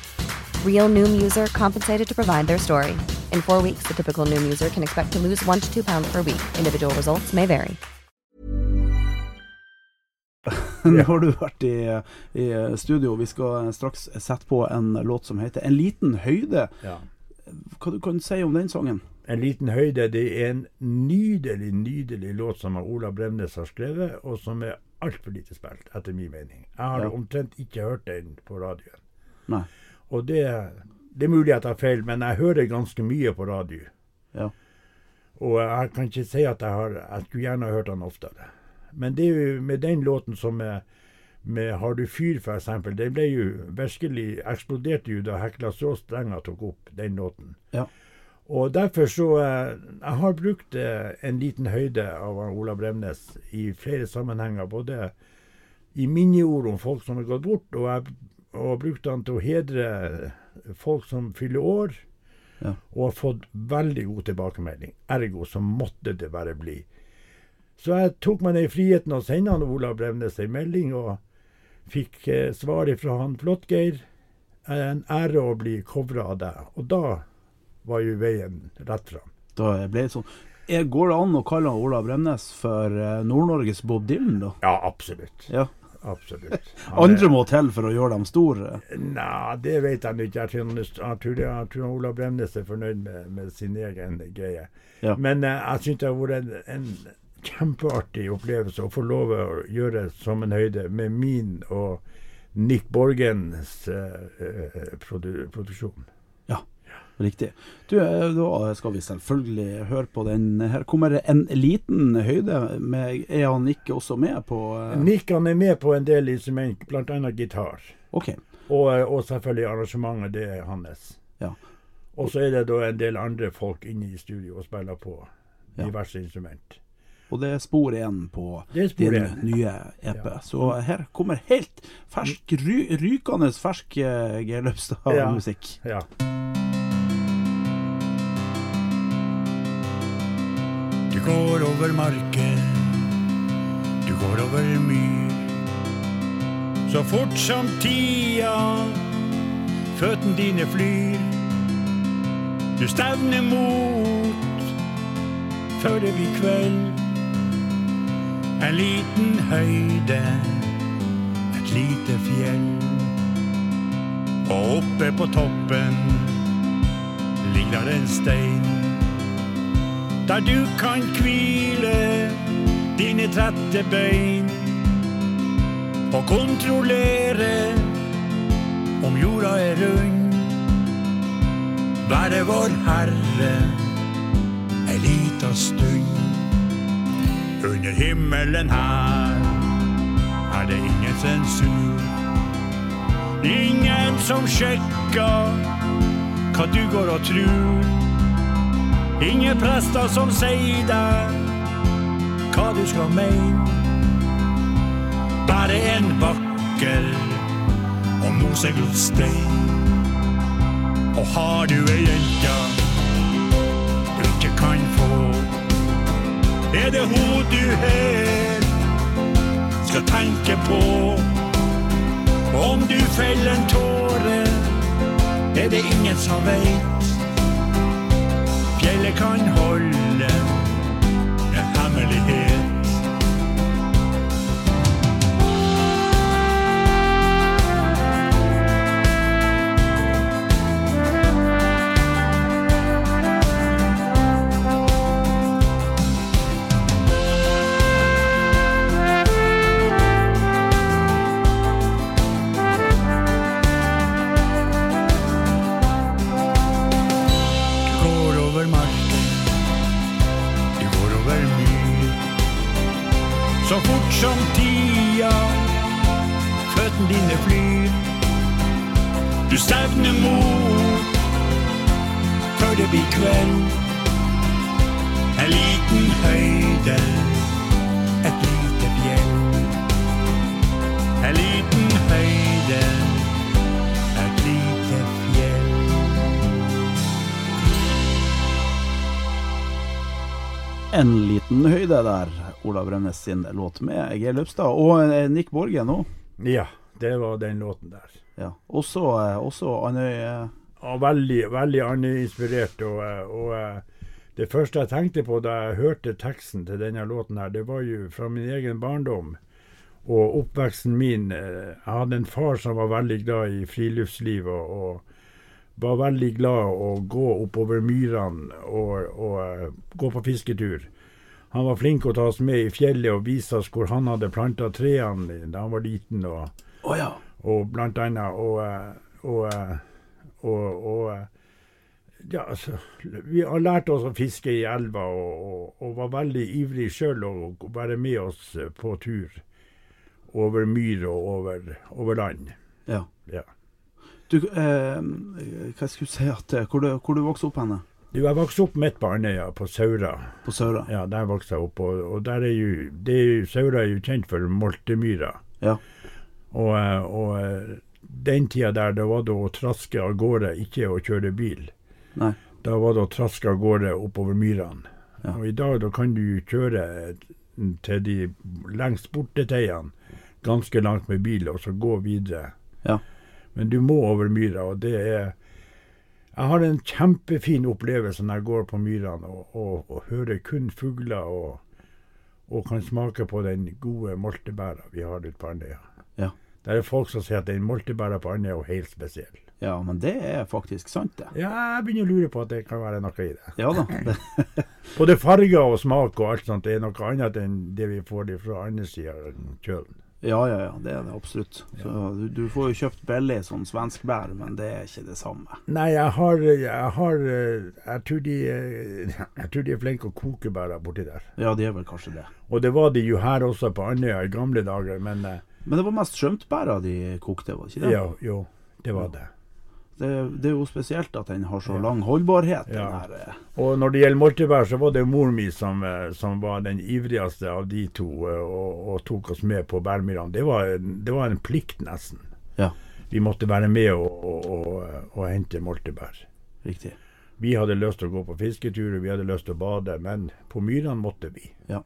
Real Noom user compensated to provide their story. In four weeks, the typical Noom user can expect to lose one to two pounds per week. Individual results may vary. Nå har du vært i, i studio. Vi skal straks sette på en låt som heter 'En liten høyde'. Ja. Hva du kan du si om den sangen? En liten høyde. Det er en nydelig, nydelig låt som Ola Bremnes har skrevet, og som er altfor lite spilt, etter min mening. Jeg har Ja. omtrent ikke hørt den på radioen. Nei. Og det, det er mulig at jeg tar feil, men jeg hører ganske mye på radio. Ja. Og jeg kan ikke si at jeg har Jeg skulle gjerne hørt den oftere. Men det er jo med den låten som med, med 'Har du fyr', eksempel, den ble jo virkelig eksploderte jo da Hekla så Strenga tok opp den låten. Ja. Og derfor så eh, Jeg har brukt eh, en liten høyde av Ola Bremnes i flere sammenhenger. Både i minneord om folk som har gått bort, og jeg og brukte brukt han til å hedre folk som fyller år. Ja. Og har fått veldig god tilbakemelding. Ergo så måtte det bare bli. Så jeg tok meg den friheten å sende han Ola Brevnes ei melding, og fikk eh, svar fra han Flåttgeir. En ære å bli covra av deg. Og da var jo veien rett fram. Da ble det sånn. Går det an å kalle han Ola Bremnes for eh, Nord-Norges Bob Dylan, da? Ja, absolutt. Ja. Absolutt. Han Andre er- må til for å gjøre dem store. Nei, det vet jeg ikke. Jeg tror, jeg tror, Ola Bremnes er fornøyd med, med sin egen greie. Ja. Men eh, jeg syns det har vært en, en kjempeartig opplevelse å få lov å gjøre som en høyde med min og Nick Borgens eh, eh, produ produksjon. Ja, riktig. Du, eh, da skal vi selvfølgelig høre på den. Her kommer en liten høyde. Med, er han ikke også med på uh... Nick han er med på en del instrument, bl.a. gitar. OK. Og, eh, og selvfølgelig arrangementet, det er hans. Ja. Og så er det da en del andre folk inne i studio og spiller på Ja. diverse instrument. Og det er spor én på din nye EP. Ja. Så her kommer helt fersk, ry, rykende fersk eh, Geir Løpstad-musikk. Ja. Du går over marken, du går over myr. Så fort som tida, føttene dine flyr. Du stevner mot før det blir kveld. En liten høyde, et lite fjell. Og oppe på toppen ligger der en stein der du kan hvile dine trette bein og kontrollere om jorda er rund. Være vår Herre ei lita stund. Under himmelen her er det ingen sensur. Ingen som sjekker hva du går og trur. Ingen prester som sier deg hva du skal mene. Bare en vakker og moseglodd stein. Og har du ei jente du ikke kan få, er det hun du her skal tenke på. Om du feller en tåre, er det ingen som veit. Fjellet høyde der, Olav Rønnes sin låt med Geir Løpstad og eh, Nick Borgen òg. Ja, det var den låten der. Ja. Også, eh, også Andøy eh, Ja, veldig, veldig andeinspirert. Og, og det første jeg tenkte på da jeg hørte teksten til denne låten, her, det var jo fra min egen barndom og oppveksten min. Jeg hadde en far som var veldig glad i friluftslivet. og var veldig glad å gå oppover myrene og, og og, gå på fisketur. Han var flink å ta oss med i fjellet og vise oss hvor han hadde planta trærne da han var liten. og oh, ja. og blant annet og, eh, og, eh, og, og eh, ja, altså, Vi har lært oss å fiske i elva og, og, var veldig ivrig sjøl å være med oss på tur over myr og over, over land. ja. Ja. Du, eh, hva skulle jeg si at Hvor du, hvor du vokste opp henne? Du, Jeg vokste opp midt på Andøya, på Saura. På Saura? Ja, Der vokste jeg opp. Og, og der er jo, det er jo, Saura er jo kjent for multemyra. Ja. Og, eh, og eh, den tida der, da var det å traske av gårde, ikke å kjøre bil. Nei. Da var det å traske av gårde oppover myrene. Ja. Og i dag da kan du kjøre til de lengst borte teiene, ganske langt med bil, og så gå videre. Ja. Men du må over myra, og det er Jeg har en kjempefin opplevelse når jeg går på myrene og, og, og hører kun fugler og, og kan smake på den gode moltebæra vi har ute på Andøya. Ja. Det er folk som sier at den moltebæra på Andøya er helt spesiell. ja, men det er faktisk sant, det. Ja, jeg begynner å lure på at det kan være noe i det. Ja da. Det, Både farger og smak og alt sånt er noe annet enn det vi får fra andre sida av kjølen. Ja, ja, ja, det er det absolutt. Så du, du får jo kjøpt billig sånn svensk bær, men det er ikke det samme. Nei, jeg har, jeg har eh, jeg, tror de, eh, jeg tror de er flinke å koke bæra borti der. Ja, de er vel kanskje det. Og det var de jo her også på Andøya i gamle dager, men eh, Men det var mest skjømtbæra de kokte, var det ikke det? ja, jo, det var det. Det, det er jo spesielt at den har så lang holdbarhet. Ja. Eh. Og når det gjelder moltebær, så var det moren min som, eh, som var den ivrigste av de to, eh, og, og tok oss med på bærmyrene. Det, det var en plikt, nesten. Ja, Vi måtte være med og, og, og, hente moltebær. riktig. Vi hadde lyst til å gå på fisketur, og vi hadde lyst til å bade, men på myrene måtte vi. Ja.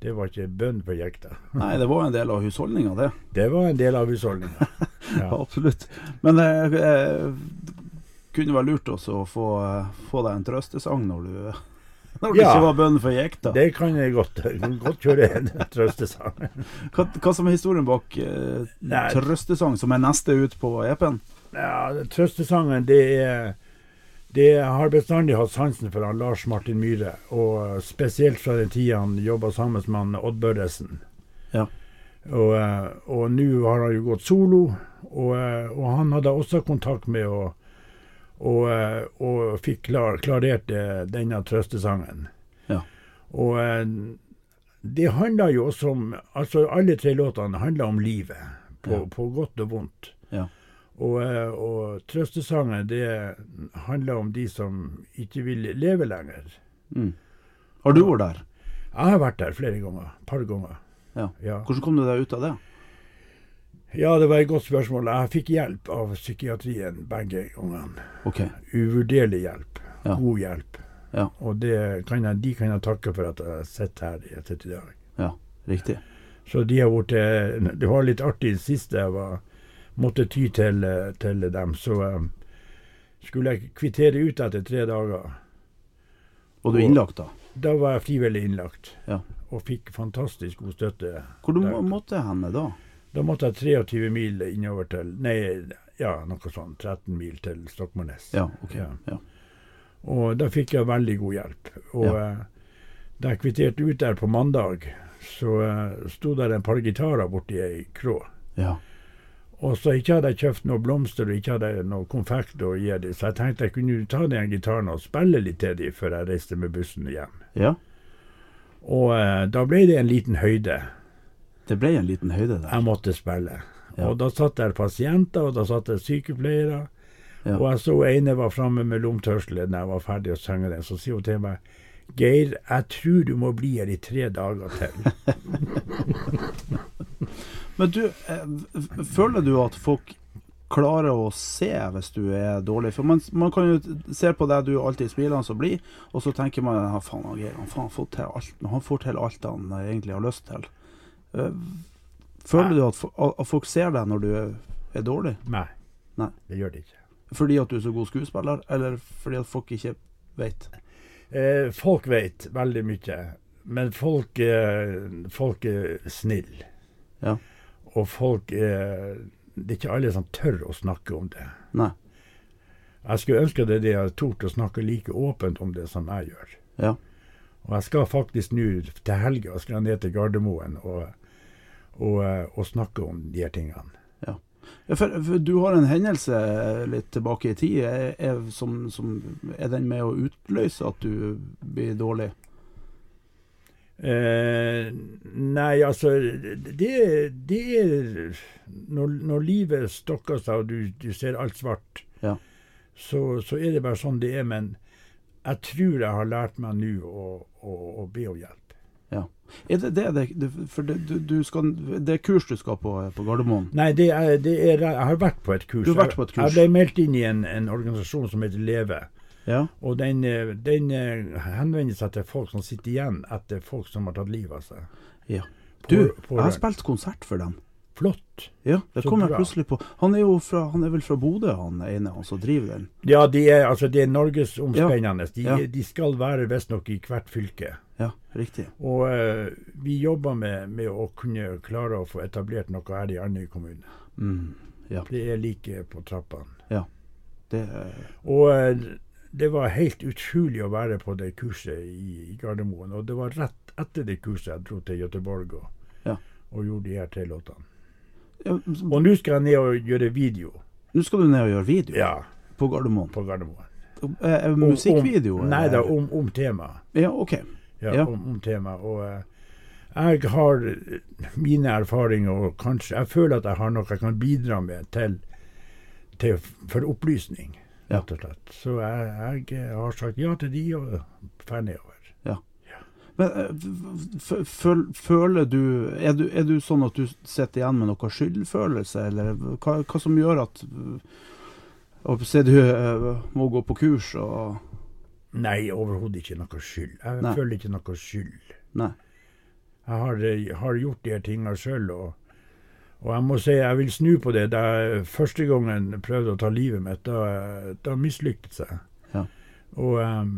Det var ikke bønn for jekta. Nei, det var en del av husholdninga, det. Det var en del av husholdninga. Ja. Absolutt. Men det eh, kunne være lurt også å få, eh, få deg en trøstesang når du når det Ja. ikke var bønn for jekta. Det kan jeg godt, jeg kan godt kjøre en trøstesang. Hva, hva som er historien bak eh, trøstesang, som er neste ut på EP-en? Ja, trøstesangen, det er det har bestandig hatt sansen for han Lars Martin Myhre, og spesielt fra den tida han jobba sammen med han Odd Børresen. Ja. Og, eh, og nå har han jo gått solo, og, eh, og han hadde også kontakt med og, og, eh, og fikk klar, klarert denne trøstesangen. Ja. Og det handler jo også om Altså, alle tre låtene handler om livet, på, Ja. på godt og vondt. Ja. Og, eh, og trøstesangen, det handler om de som ikke vil leve lenger. Mm. Har du vært der? Jeg har vært der flere ganger. Et par ganger. Ja. Ja. Hvordan kom du deg ut av det? ja, det var et godt spørsmål. Jeg fikk hjelp av psykiatrien begge gangene. Ok. Uvurderlig hjelp. Ja. God hjelp. Ja. Og det kan jeg, de kan jeg takke for at jeg sitter her i etter i dag. Ja, riktig. Så de har vært eh, Det var litt artig det siste jeg var, måtte ty til, eh, til dem. Så um, skulle jeg kvittere ut etter tre dager. Var du innlagt da? Da var jeg frivillig innlagt, Ja. og fikk fantastisk god støtte. Hvor du der. må, måtte henne da? Da måtte jeg 23 mil innover til Nei, ja, noe sånn 13 mil til Stokmarknes. Ja, okay. Ja. Ja. Og da fikk jeg veldig god hjelp. Og Ja. eh, da jeg kvitterte ut der på mandag, så uh, sto der en par gitarer borti ei krå. ja. Og så ikke hadde jeg kjøpt noe blomster og ikke hadde jeg noe konfekt å gi dem, så jeg tenkte jeg kunne ta den gitaren og spille litt til dem før jeg reiste med bussen hjem. ja. Og eh, da ble det en liten høyde Det ble en liten høyde der. jeg måtte spille. Ja. Og da satt der pasienter, og da satt der sykepleiere. Ja. Og jeg så ene var framme med lomtørselen da jeg var ferdig å synge den. Så sier hun til meg Geir, jeg tror du må bli her i tre dager til. Men du, eh, føler du at folk klarer å se hvis du er dårlig? For man, man kan jo se på deg, du er alltid smilende og blid, og så tenker man ja, faen, han han, han får til alt, han får til alt han egentlig har lyst til. Eh, Føler du at, at folk ser deg når du er, er dårlig? Nei, Nei. det gjør de ikke. Fordi at du er så god skuespiller, eller fordi at folk ikke vet? Eh, folk vet veldig mye, men folk, eh, folk er snille. Ja. Og folk er Det er ikke alle som tør å snakke om det. Nei. Jeg skulle ønske det de hadde tort å snakke like åpent om det som jeg gjør. Ja. Og jeg skal faktisk nå til helga skal jeg ned til Gardermoen og, og, eh, og snakke om de her tingene. Ja, for, for du har en hendelse litt tilbake i tid. Er, er, som, som, er den med å utløse at du blir dårlig? Eh, nei, altså Det, det er når, når livet stokker seg og du, du ser alt svart, Ja. så, så er det bare sånn det er. Men jeg tror jeg har lært meg nå å, å, å be om hjelp. Ja. Er det det, det, For det, du, du skal, det er kurs du skal på på Gardermoen? Nei, det er, det er, jeg har vært på et kurs. Du har vært på et kurs. Jeg, jeg ble meldt inn i en, en organisasjon som heter Leve. Ja. Og den, eh, den eh, henvender seg til folk som sitter igjen etter folk som har tatt livet av seg. ja. Du, på- jeg har spilt konsert for dem. Flott. Ja, det kom jeg plutselig på. Han er jo fra, han er vel fra Bodø, han ene, han som driver den? Ja, de er, altså, det er norgesomspennende. De, Ja. de skal være visstnok i hvert fylke. Ja, riktig. Og uh, vi jobber med, med å kunne klare å få etablert noe her i Andøy kommune. Mm. Ja, Det er like på trappene. Ja. det er Og eh, det var helt utrolig å være på det kurset i, i Gardermoen. Og det var rett etter det kurset jeg dro til Göteborg og, Ja. og gjorde de her tre låtene. ja, Og nå skal jeg ned og gjøre video. Nå skal du ned og gjøre video Ja, på Gardermoen. på Gardermoen. Eh, eh, Musikkvideo? Om, nei da, om, om temaet. Ja, OK. Ja, Ja. Om, om temaet. Og eh, jeg har eh, mine erfaringer, og kanskje Jeg føler at jeg har noe jeg kan bidra med til, til for opplysning. Rett og slett. Så jeg, jeg eh, har sagt ja til de og drar nedover. Ja. ja. f- f- føler du er, du er du sånn at du sitter igjen med noe skyldfølelse, eller hva, hva som gjør at Se, du eh, må gå på kurs og Nei, overhodet ikke noe skyld. Jeg Nei. føler ikke noe skyld. Nei. Jeg har, eh, har gjort de tingene sjøl, og, og jeg må si jeg vil snu på det. Da jeg første gangen prøvde å ta livet mitt, da, da mislyktes jeg. Ja. Og, um,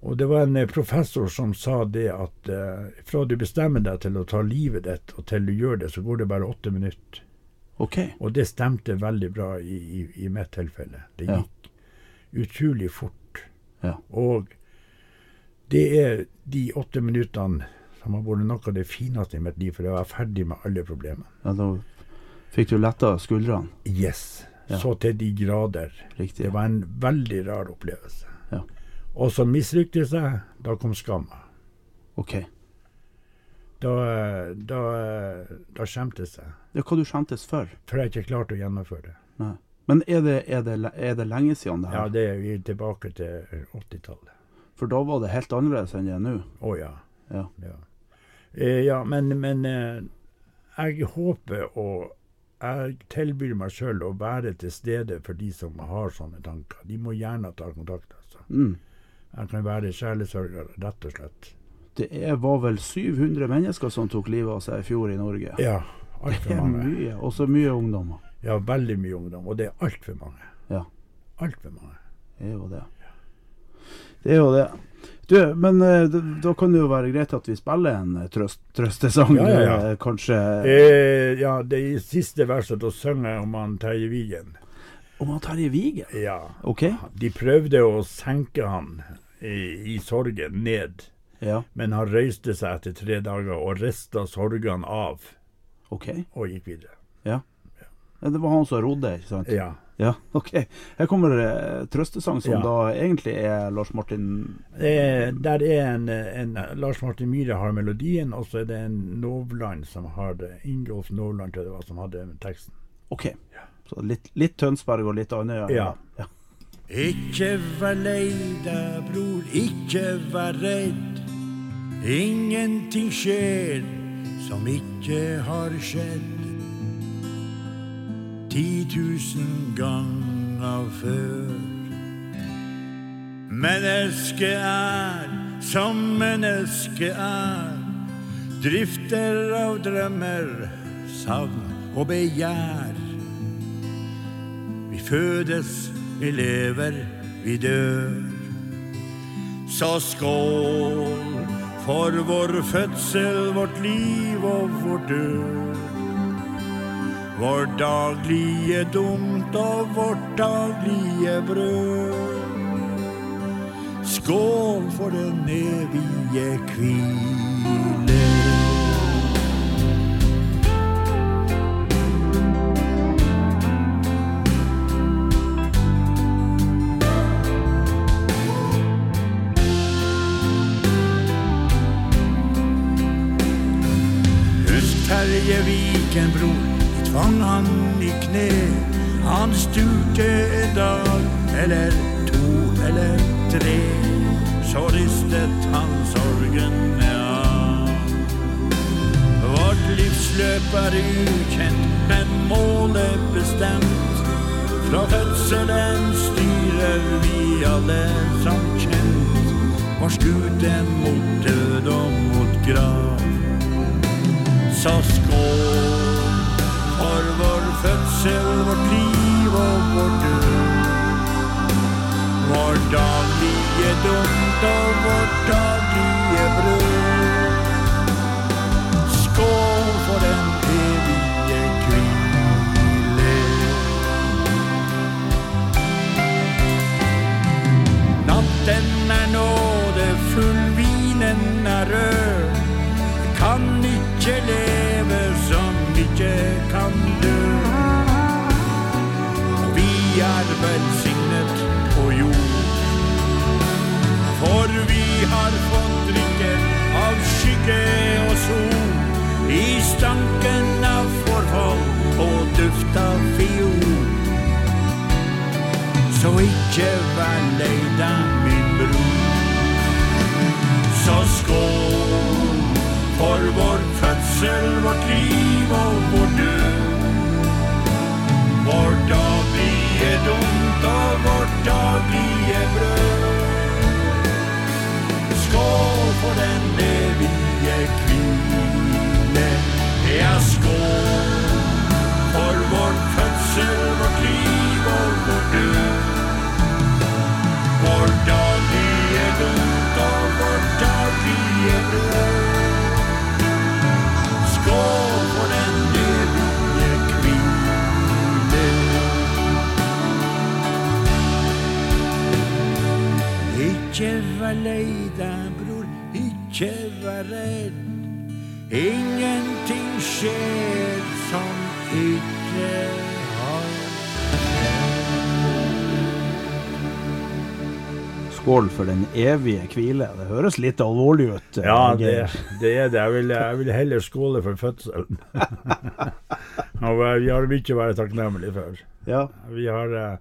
og det var en eh, professor som sa det at uh, fra du bestemmer deg til å ta livet ditt, og til du gjør det, så går det bare åtte minutter. Okay. Og det stemte veldig bra i, i, i mitt tilfelle. Det Ja. gikk utrolig fort. Ja. Og det er de åtte minuttene som har vært noe av det fineste i mitt liv, for jeg var ferdig med alle problemene. Ja, da fikk du letta skuldrene. Yes. Ja. Så til de grader. Riktig. Det var en veldig rar opplevelse. Ja. Og så mislyktes jeg. Da kom skamma. OK. Da, da, da skjemtes jeg. Ja, hva du skjemtes for? For jeg ikke klarte å gjennomføre det. Nei. Men er det, er, det, er det lenge siden det her? Ja, det er vi tilbake til 80-tallet. For da var det helt annerledes enn det er nå? Å ja. Ja. Ja, eh, ja men, men eh, jeg håper og jeg tilbyr meg sjøl å være til stede for de som har sånne tanker. De må gjerne ta kontakt. Altså. Mm. Jeg kan være sjelesørger, rett og slett. Det er, var vel 700 mennesker som tok livet av seg i fjor i Norge? Ja, Det altfor er mange. mye. også mye ungdommer. Ja, veldig mye ungdom. Og det er altfor mange. Ja. Altfor mange. Det er jo det. Det er jo det. Du, men eh, da, da kan det jo være greit at vi spiller en eh, trøst, trøstesang, Ja, ja, ja. eh, kanskje Eh, ja, det i siste verset da synger om han Terje Vigen. om han Terje Vigen. Ja. OK? De prøvde å senke han i, i sorgen ned, Ja, men han røyste seg etter tre dager og rista sorgene av OK. og gikk videre. Ja. Ja, Det var han som rodde, ikke sant? Ja. Ja, OK. Her kommer trøstesang, som Ja. da egentlig er Lars Martin Eh, der er en, en Lars Martin Myhre har melodien, og så er det en Novland som har det. Ingolf Novland, tror jeg det var, som hadde teksten. OK. Så litt, litt Tønsberg og litt Andøya. Ja. ja. Ikke vær lei deg, bror, ikke vær redd. Ingenting skjer som ikke har skjedd. Ti tusen ganger før. Mennesket er som mennesket er. Drifter av drømmer, savn og begjær. Vi fødes, vi lever, vi dør. Så skål for vår fødsel, vårt liv og vår død. Vår daglige dumt og vårt daglige brød. Skål for den evige hvile. Terje Viken, bror, tvang han i kne. Han stupte en dag, eller to eller tre. Så ristet han sorgene av. Vårt livsløp er ukjent, men målet bestemt. Fra fødselen styrer vi alle som kjent. Vår skute mot død og mot grav. Så skål fødsel, vårt liv og vår død. Vår daglige dumt og vårt daglige brød. Skål for den evige hvile. Natten er nådefull, vinen er rød. Kan ikke leve som ikke kan velsignet på jord. For vi har fått drikke av skygge og sol. I stanken av forfall og duft av fiol. Så ikke vær lei deg, min bror. Så skål for vår fødsel, vårt liv og vår lei deg, bror, ikke vær redd. Ingenting skjer som ikke har Skål for den evige hvile. Det høres litt alvorlig ut. eh, Ja, det, det er det. Jeg vil, jeg vil heller skåle for fødselen. Og vi har mye å være takknemlige for. Ja. Vi har, eh,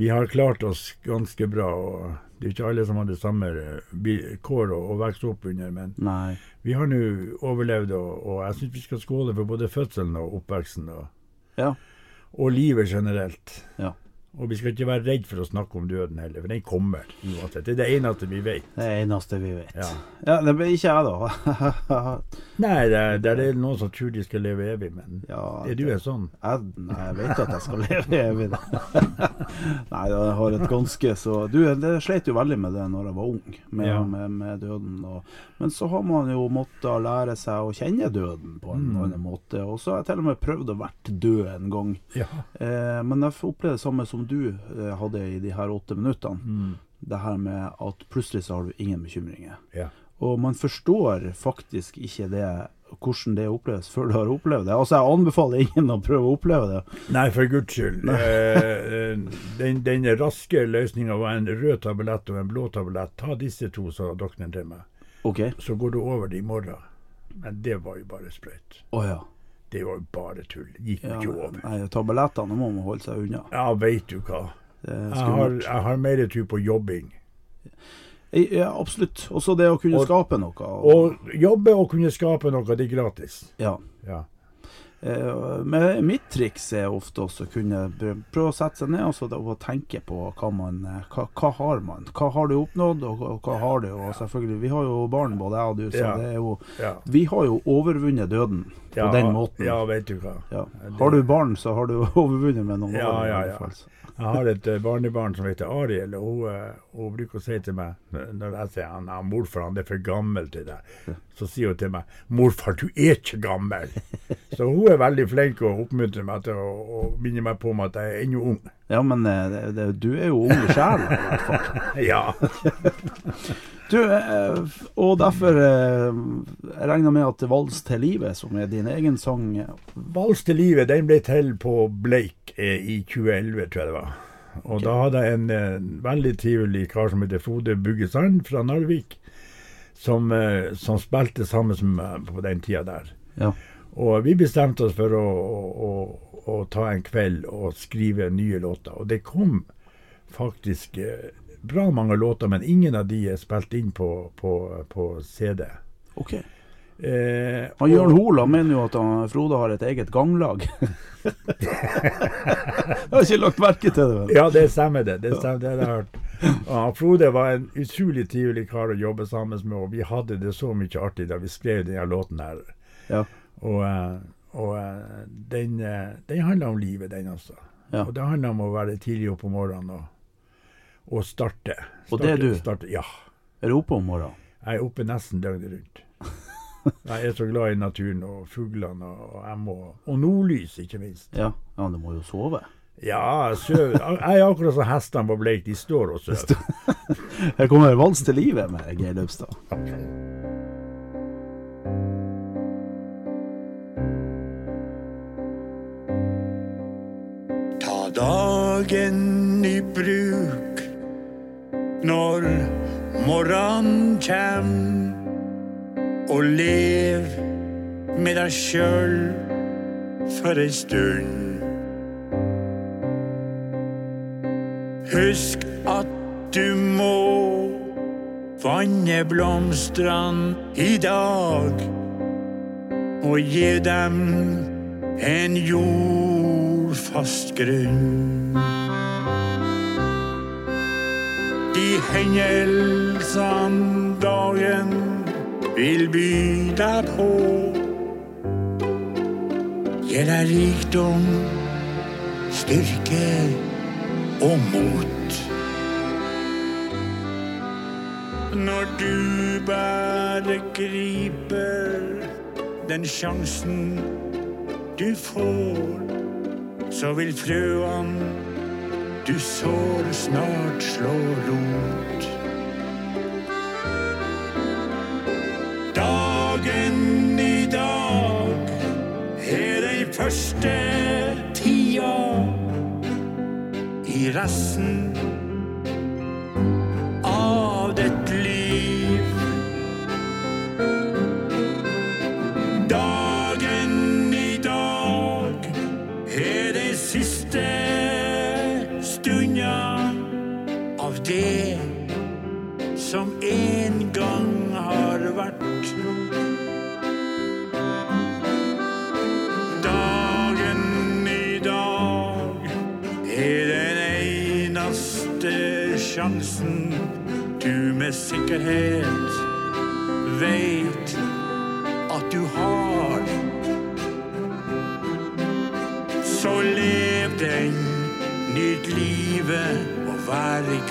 vi har klart oss ganske bra. og Det er ikke alle som har det samme eh, kår å, å vokse opp under, men Nei. vi har nå overlevd, og, og jeg syns vi skal skåle for både fødselen og oppveksten. Og, Ja. og livet generelt. Ja. Og vi skal ikke være redd for å snakke om døden heller, for den kommer uansett. Det er det eneste vi vet. Det er det eneste vi vet. Ja. Ja, det blir ikke jeg, da. Nei, det det er noen som tror de skal leve evig, men Ja, er du en sånn? Jeg, nei, jeg vet at jeg skal leve evig. da. nei, jeg har et ganske så Du, det sleit jo veldig med det når jeg var ung, med, Ja. med, med døden. Og, men så har man jo måttet lære seg å kjenne døden på en Mm. annen måte. Og så har jeg til og med prøvd å vært død en gang. Ja. Eh, men jeg opplevde det samme som du eh, hadde i de her åtte minuttene. Mm. Det her med at plutselig så har du ingen bekymringer. ja. Og man forstår faktisk ikke det, hvordan det oppleves før du har opplevd det. Altså, jeg anbefaler ingen å prøve å oppleve det. Nei, for guds skyld. Eh, den, den raske løsninga var en rød tablett og en blå tablett. Ta disse to, sa doktoren til meg. Okay. Så går du over det i morgen. Men det var jo bare sprøyt. Oh, ja. Det var jo bare tull. Gikk jo ja. ikke over. Nei, tablettene må man holde seg unna. Ja, veit du hva. Jeg har, jeg har mer tro på jobbing. Ja, absolutt. Også det å kunne Og- skape noe. Å jobbe og kunne skape noe, det er gratis. ja. Ja. Eh, mitt triks er ofte også å kunne prøve å sette seg ned og, så da, og tenke på hva man eh, hva, hva har man? Hva har du oppnådd, og, hva har du? Og selvfølgelig, vi har jo barn, både jeg og du, så det er jo Vi har jo overvunnet døden på den måten. Ja, vet du hva. Har du barn, så har du overvunnet med noen Ja, år. ja, hvert ja. Jeg har et eh, barnebarn som heter Ariel, og hun, eh, hun bruker å si til meg når jeg sier han, han morfar han er for gammel til deg, så sier hun til meg 'morfar, du er ikke gammel'. Så hun er veldig flink og oppmuntrer meg til å, å minne meg på om at jeg er ennå ung. Ja, men eh, det, det, du er jo ung sjæl, i hvert fall. Ja. Du, eh, og derfor eh, jeg regner med at 'Vals til livet', som er din egen sang Vals til livet den ble til på Bleik eh, i 2011, tror jeg det var. Og da hadde jeg en veldig trivelig kar som heter Frode Buggesand fra Narvik, som, som spilte sammen meg på den tida der. Ja. Og vi bestemte oss for å, å, å, å ta en kveld og skrive nye låter. Og det kom faktisk bra mange låter, men ingen av de er spilt inn på, på, på CD. OK. Eh, Han Jørn Hoel han mener jo at han, Frode har et eget ganglag. jeg har ikke lagt merke til det. Men. Ja, det stemmer det. Det stemmer, det har jeg hørt. Ja, Frode var en utrolig trivelig kar å jobbe sammen med, og vi hadde det så mye artig da vi skrev denne låten her. Ja. Og, eh, og eh, den, eh, den handler om livet, den også. Ja. Og det handler om å være tidlig oppe om morgenen og, og starte. Og det er du? Starte, ja. Er du oppe om morgenen? Jeg er oppe nesten døgnet rundt. Jeg er så glad i naturen og fuglene og, og jeg må Og nordlys, ikke minst. Ja. ja, du må jo sove. Ja, jeg. Jeg er akkurat som hestene på Bleik. De står og sover. Her kommer 'Vals til livet' med Geir Løvstad. Ta dagen i bruk når morgenen kjem, og lev med deg sjøl for ei stund. Husk at du må vanne blomstene i dag, og gi dem en jordfast grunn. De dagen vil by deg på, gir deg rikdom, styrke og mot. Når du bare griper den sjansen du får, så vil frøene du sår snart slår rot. Dagen i dag er den første tida i resten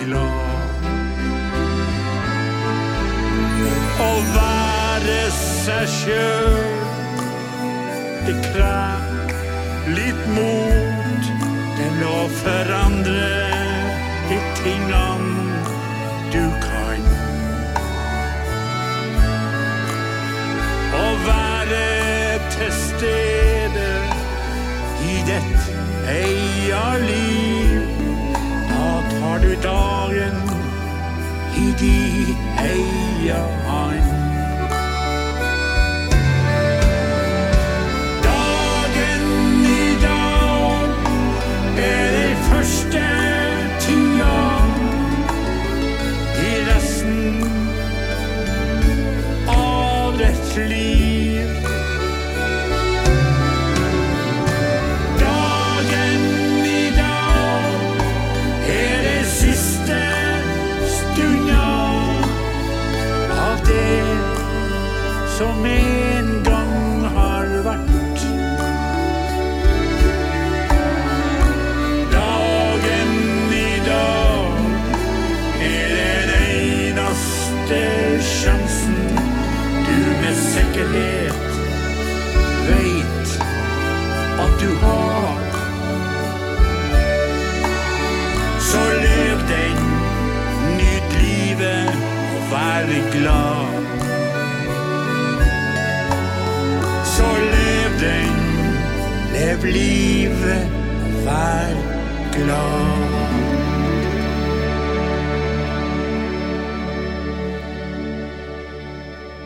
være glad. Å være seg sjøl, det krever litt mot til å forandre de tingene du kan. Å være til stede i ditt eia liv. Tar du dagen i de eia hand.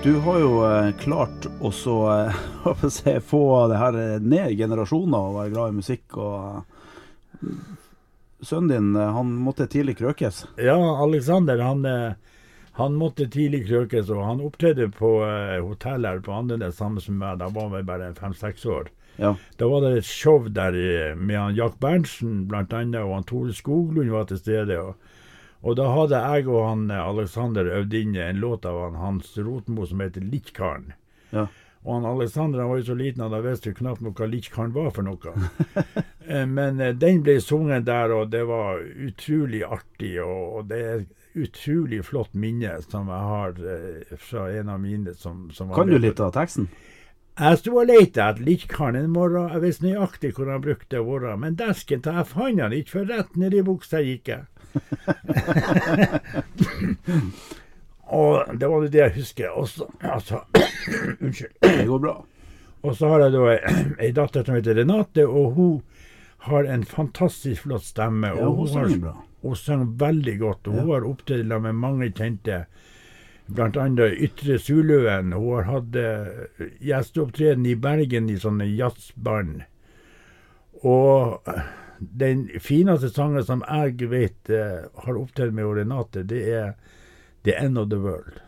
Du har jo eh, klart å eh, si, få det her eh, ned i generasjoner og være glad i musikk. og Sønnen din han måtte tidlig krøkes. Ja, Alexander han, han måtte tidlig krøkes, og han opptredde på hotell her på Andenes sammen med meg. Da var vi bare fem-seks år. Ja. Da var det et show der eh, med han Jack Berntsen annet, og han Tore Skoglund var til stede. Og, og da hadde jeg og han eh, Alexander øvd inn en låt av han, Hans Rotmo som heter Littkaren. Ja. Og han Alexander han var jo så liten at han visste knapt nok hva Littkaren var for noe. Eh, Men den ble sunget der, og det var utrolig artig. Og, det er et utrolig flott minne som jeg har fra en av mine som, som var Kan du litt av teksten? Jeg sto og leita etter Littkaren en morgen. Jeg visste nøyaktig hvor han brukte å være. Men desken til jeg fant han ikke, for rett ned i buksa gikk jeg. og det var det jeg husker. Og så, altså, unnskyld. Det går bra. Og så har jeg da ei datter som heter Renate, og hun har en fantastisk flott stemme. Ja, hun har- synger bra. Hun synger veldig godt, og hun har opptrådt med mange kjente. Annet Ytre Suløen. Hun har hatt eh, gjesteopptreden i Bergen i sånne jazzband. Og eh, den fineste sangen som jeg vet eh, har opptatt med Renate, det er The End of the World.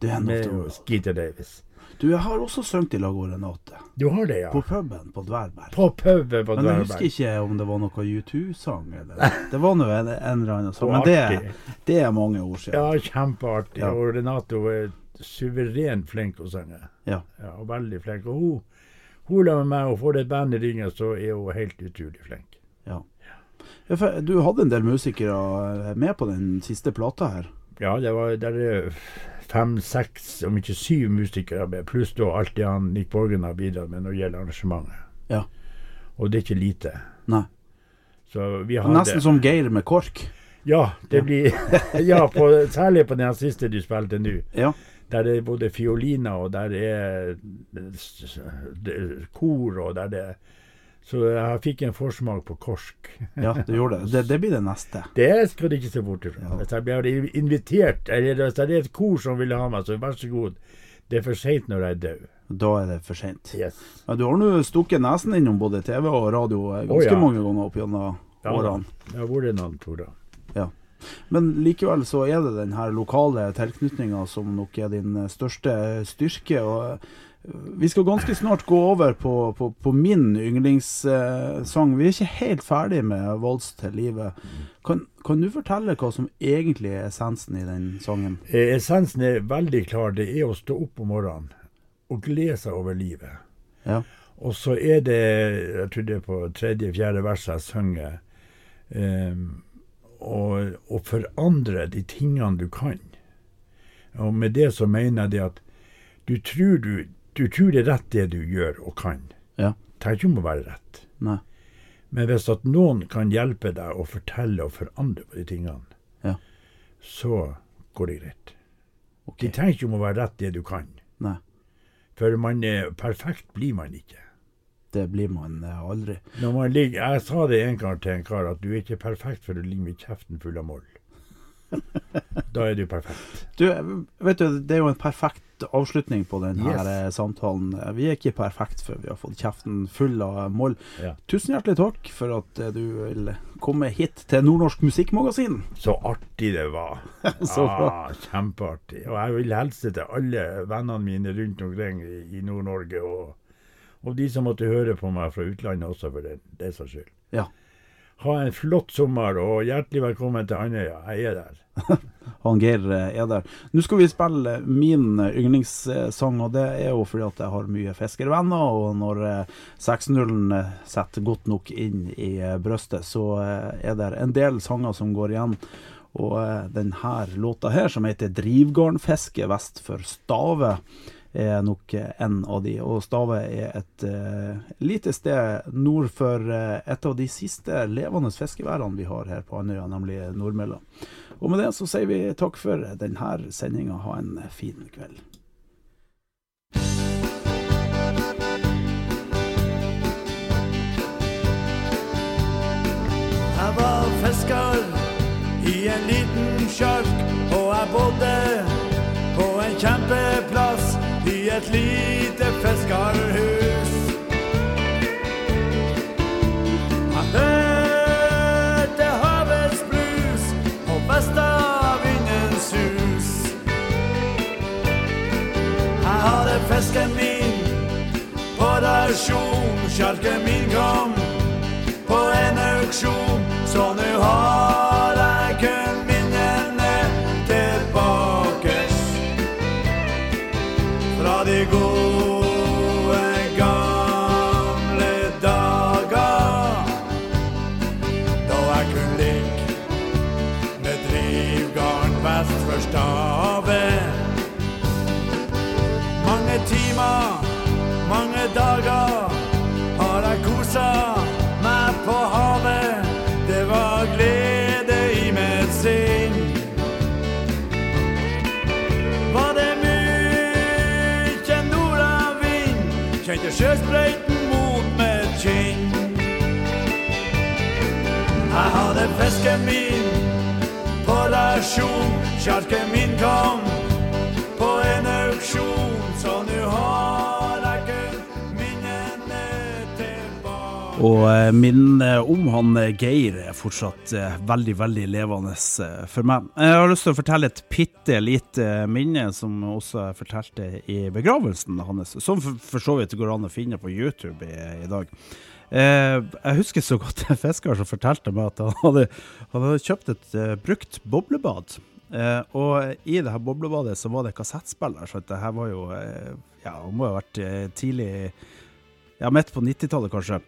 The End of med the World. Skeeter Davis. Du, jeg har også sunget i lag med Renate. Du har det, ja? På puben på Dverberg. På puben på Men jeg husker ikke om det var noe U2-sang. eller Det var nå en, en eller annen sang. Men det, det er mange år siden. Ja, kjempeartig. Ja. Og Renate hun er suverent flink å synge. Ja. Ja, og veldig flink. Og hun, hun la med meg, og får det et band i ryggen, så er hun helt utrolig flink. Ja. Ja, for Du hadde en del musikere eh, med på den siste plata her. Ja, det var der er fem, seks, om ikke syv musikere med, pluss da alt det han Nick Borgen har bidratt med når det gjelder arrangementet. Ja. Og det er ikke lite. Nei. Så vi hadde Nesten som Geir med KORK. Ja, det blir Ja, på, særlig på den siste du spilte nå. Ja. Der det er både fioliner, og der er det er kor, og der det Så jeg fikk en forsmak på korsk. ja, du gjorde det. det. Det blir det neste. Det skal du ikke se bort ifra. Ja. Hvis jeg blir invitert, eller hvis det er et kor som vil ha meg, så vær så god. Det er for seint når jeg er død. Da er det for seint. Yes. Ja, du har nå stukket nesen innom både TV og radio ganske oh, ja. mange ganger opp gjennom Ja, årene. Det har vært noen turer. Men likevel så er det den her lokale tilknytninga som nok er din største styrke. og Vi skal ganske snart gå over på, på, på min yndlingssang. Vi er ikke helt ferdig med 'Vals til livet'. Kan, kan, du fortelle hva som egentlig er essensen i den sangen? Eh, essensen er veldig klar. Det er å stå opp om morgenen og glede seg over livet. Ja. Og så er det, jeg tror det er på tredje-fjerde vers jeg synger, um, forandre de tingene du kan. Og med det så mener jeg det at du tror, du, du tror det er rett det du gjør og kan. Ja. Trenger ikke om å være rett. Nei. Men hvis at noen kan hjelpe deg å fortelle og forandre på de tingene, ja. så går det greit. Okay. Det trenger ikke om å være rett det du kan. Nei. For man er, perfekt blir man ikke. Det blir man eh, aldri. Man ligger, jeg sa det en gang til en kar, at du er ikke perfekt for du ligger med kjeften full av moll. Da er du perfekt. Du, vet du, Det er jo en perfekt avslutning på denne Yes. her samtalen. Vi er ikke perfekt før vi har fått kjeften full av moll. Ja. Tusen hjertelig takk for at eh, du vil komme hit til Nordnorsk Musikkmagasin. Så artig det var. Så ah, kjempeartig. Og jeg vil hilse til alle vennene mine rundt omkring i, Nord-Norge, og, og de som måtte høre på meg fra utlandet også, for det, det saks skyld. Ja. Ha en flott sommer, og hjertelig velkommen til Andøya. Jeg er der. Han Geir eh, er der. Nå skal vi spille min yndlingssang, og det er jo fordi at jeg har mye fiskervenner. Og når eh, 6-0-en setter godt nok inn i brystet, så eh, er det en del sanger som går igjen. Og eh, denne låta her, som heter 'Drivgarnfiske vest for Stave', er nok en av de. Og Stave er et uh, lite sted nord for uh, et av de siste levende fiskeværene vi har her på Andøya, nemlig Nordmølla. Og med det så sier vi takk for denne sendinga. Ha en fin kveld. Jeg var fisker i en liten et lite fiskerhus. Jeg hørte havets brus og vestavindens sus. Jeg hadde fisken min på rasjon, sjarken min kom på en auksjon, fisken min på rasjon, sjarken min kom på en auksjon, så nu har jeg kun minnene tilbake. Og minnene om han eh, Geir er fortsatt eh, veldig, veldig levende eh, for meg. Jeg har lyst til å fortelle et bitte lite minne som også jeg fortalte i begravelsen hans, som for så vidt går an å finne på YouTube i, i dag. Eh, jeg husker så godt en fisker som fortalte meg at han hadde, han hadde kjøpt et eh, brukt boblebad. Eh, og i det her boblebadet så var det kassettspiller, så det her var jo eh, Ja, må ha vært eh, tidlig ja, midt på 90-tallet kanskje.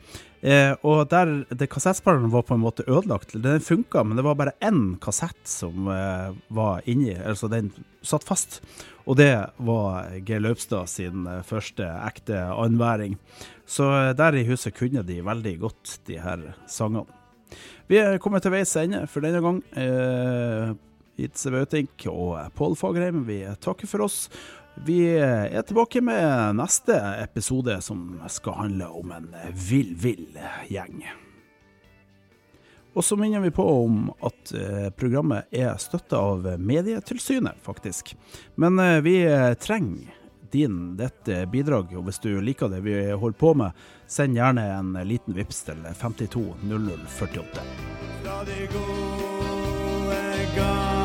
Eh, og der det kassettspilleren var på en måte ødelagt. Den funka, men det var bare én kassett som var inni, altså den satt fast. Og det var Geir Løpstad sin eh, første ekte annenværing. Så eh, der i huset kunne de veldig godt de her sangene. Vi er kommet til veis ende for denne gang. Eh, Itze Bautink og Pål Fagerheim, vi takker for oss. Vi er tilbake med neste episode, som skal handle om en vill, vill gjeng. Og så minner vi på om at eh, programmet er støtta av Medietilsynet, faktisk. Men eh, vi trenger din, ditt eh, bidrag, og hvis du liker det vi holder på med, send gjerne en liten vips til 520048. Fra de gode gamle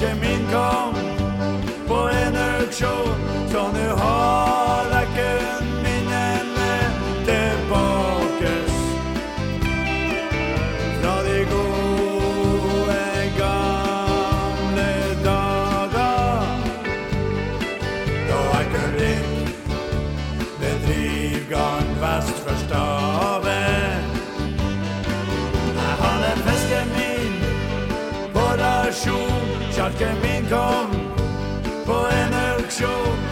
sjarken min kom på en auksjon, så rasjon,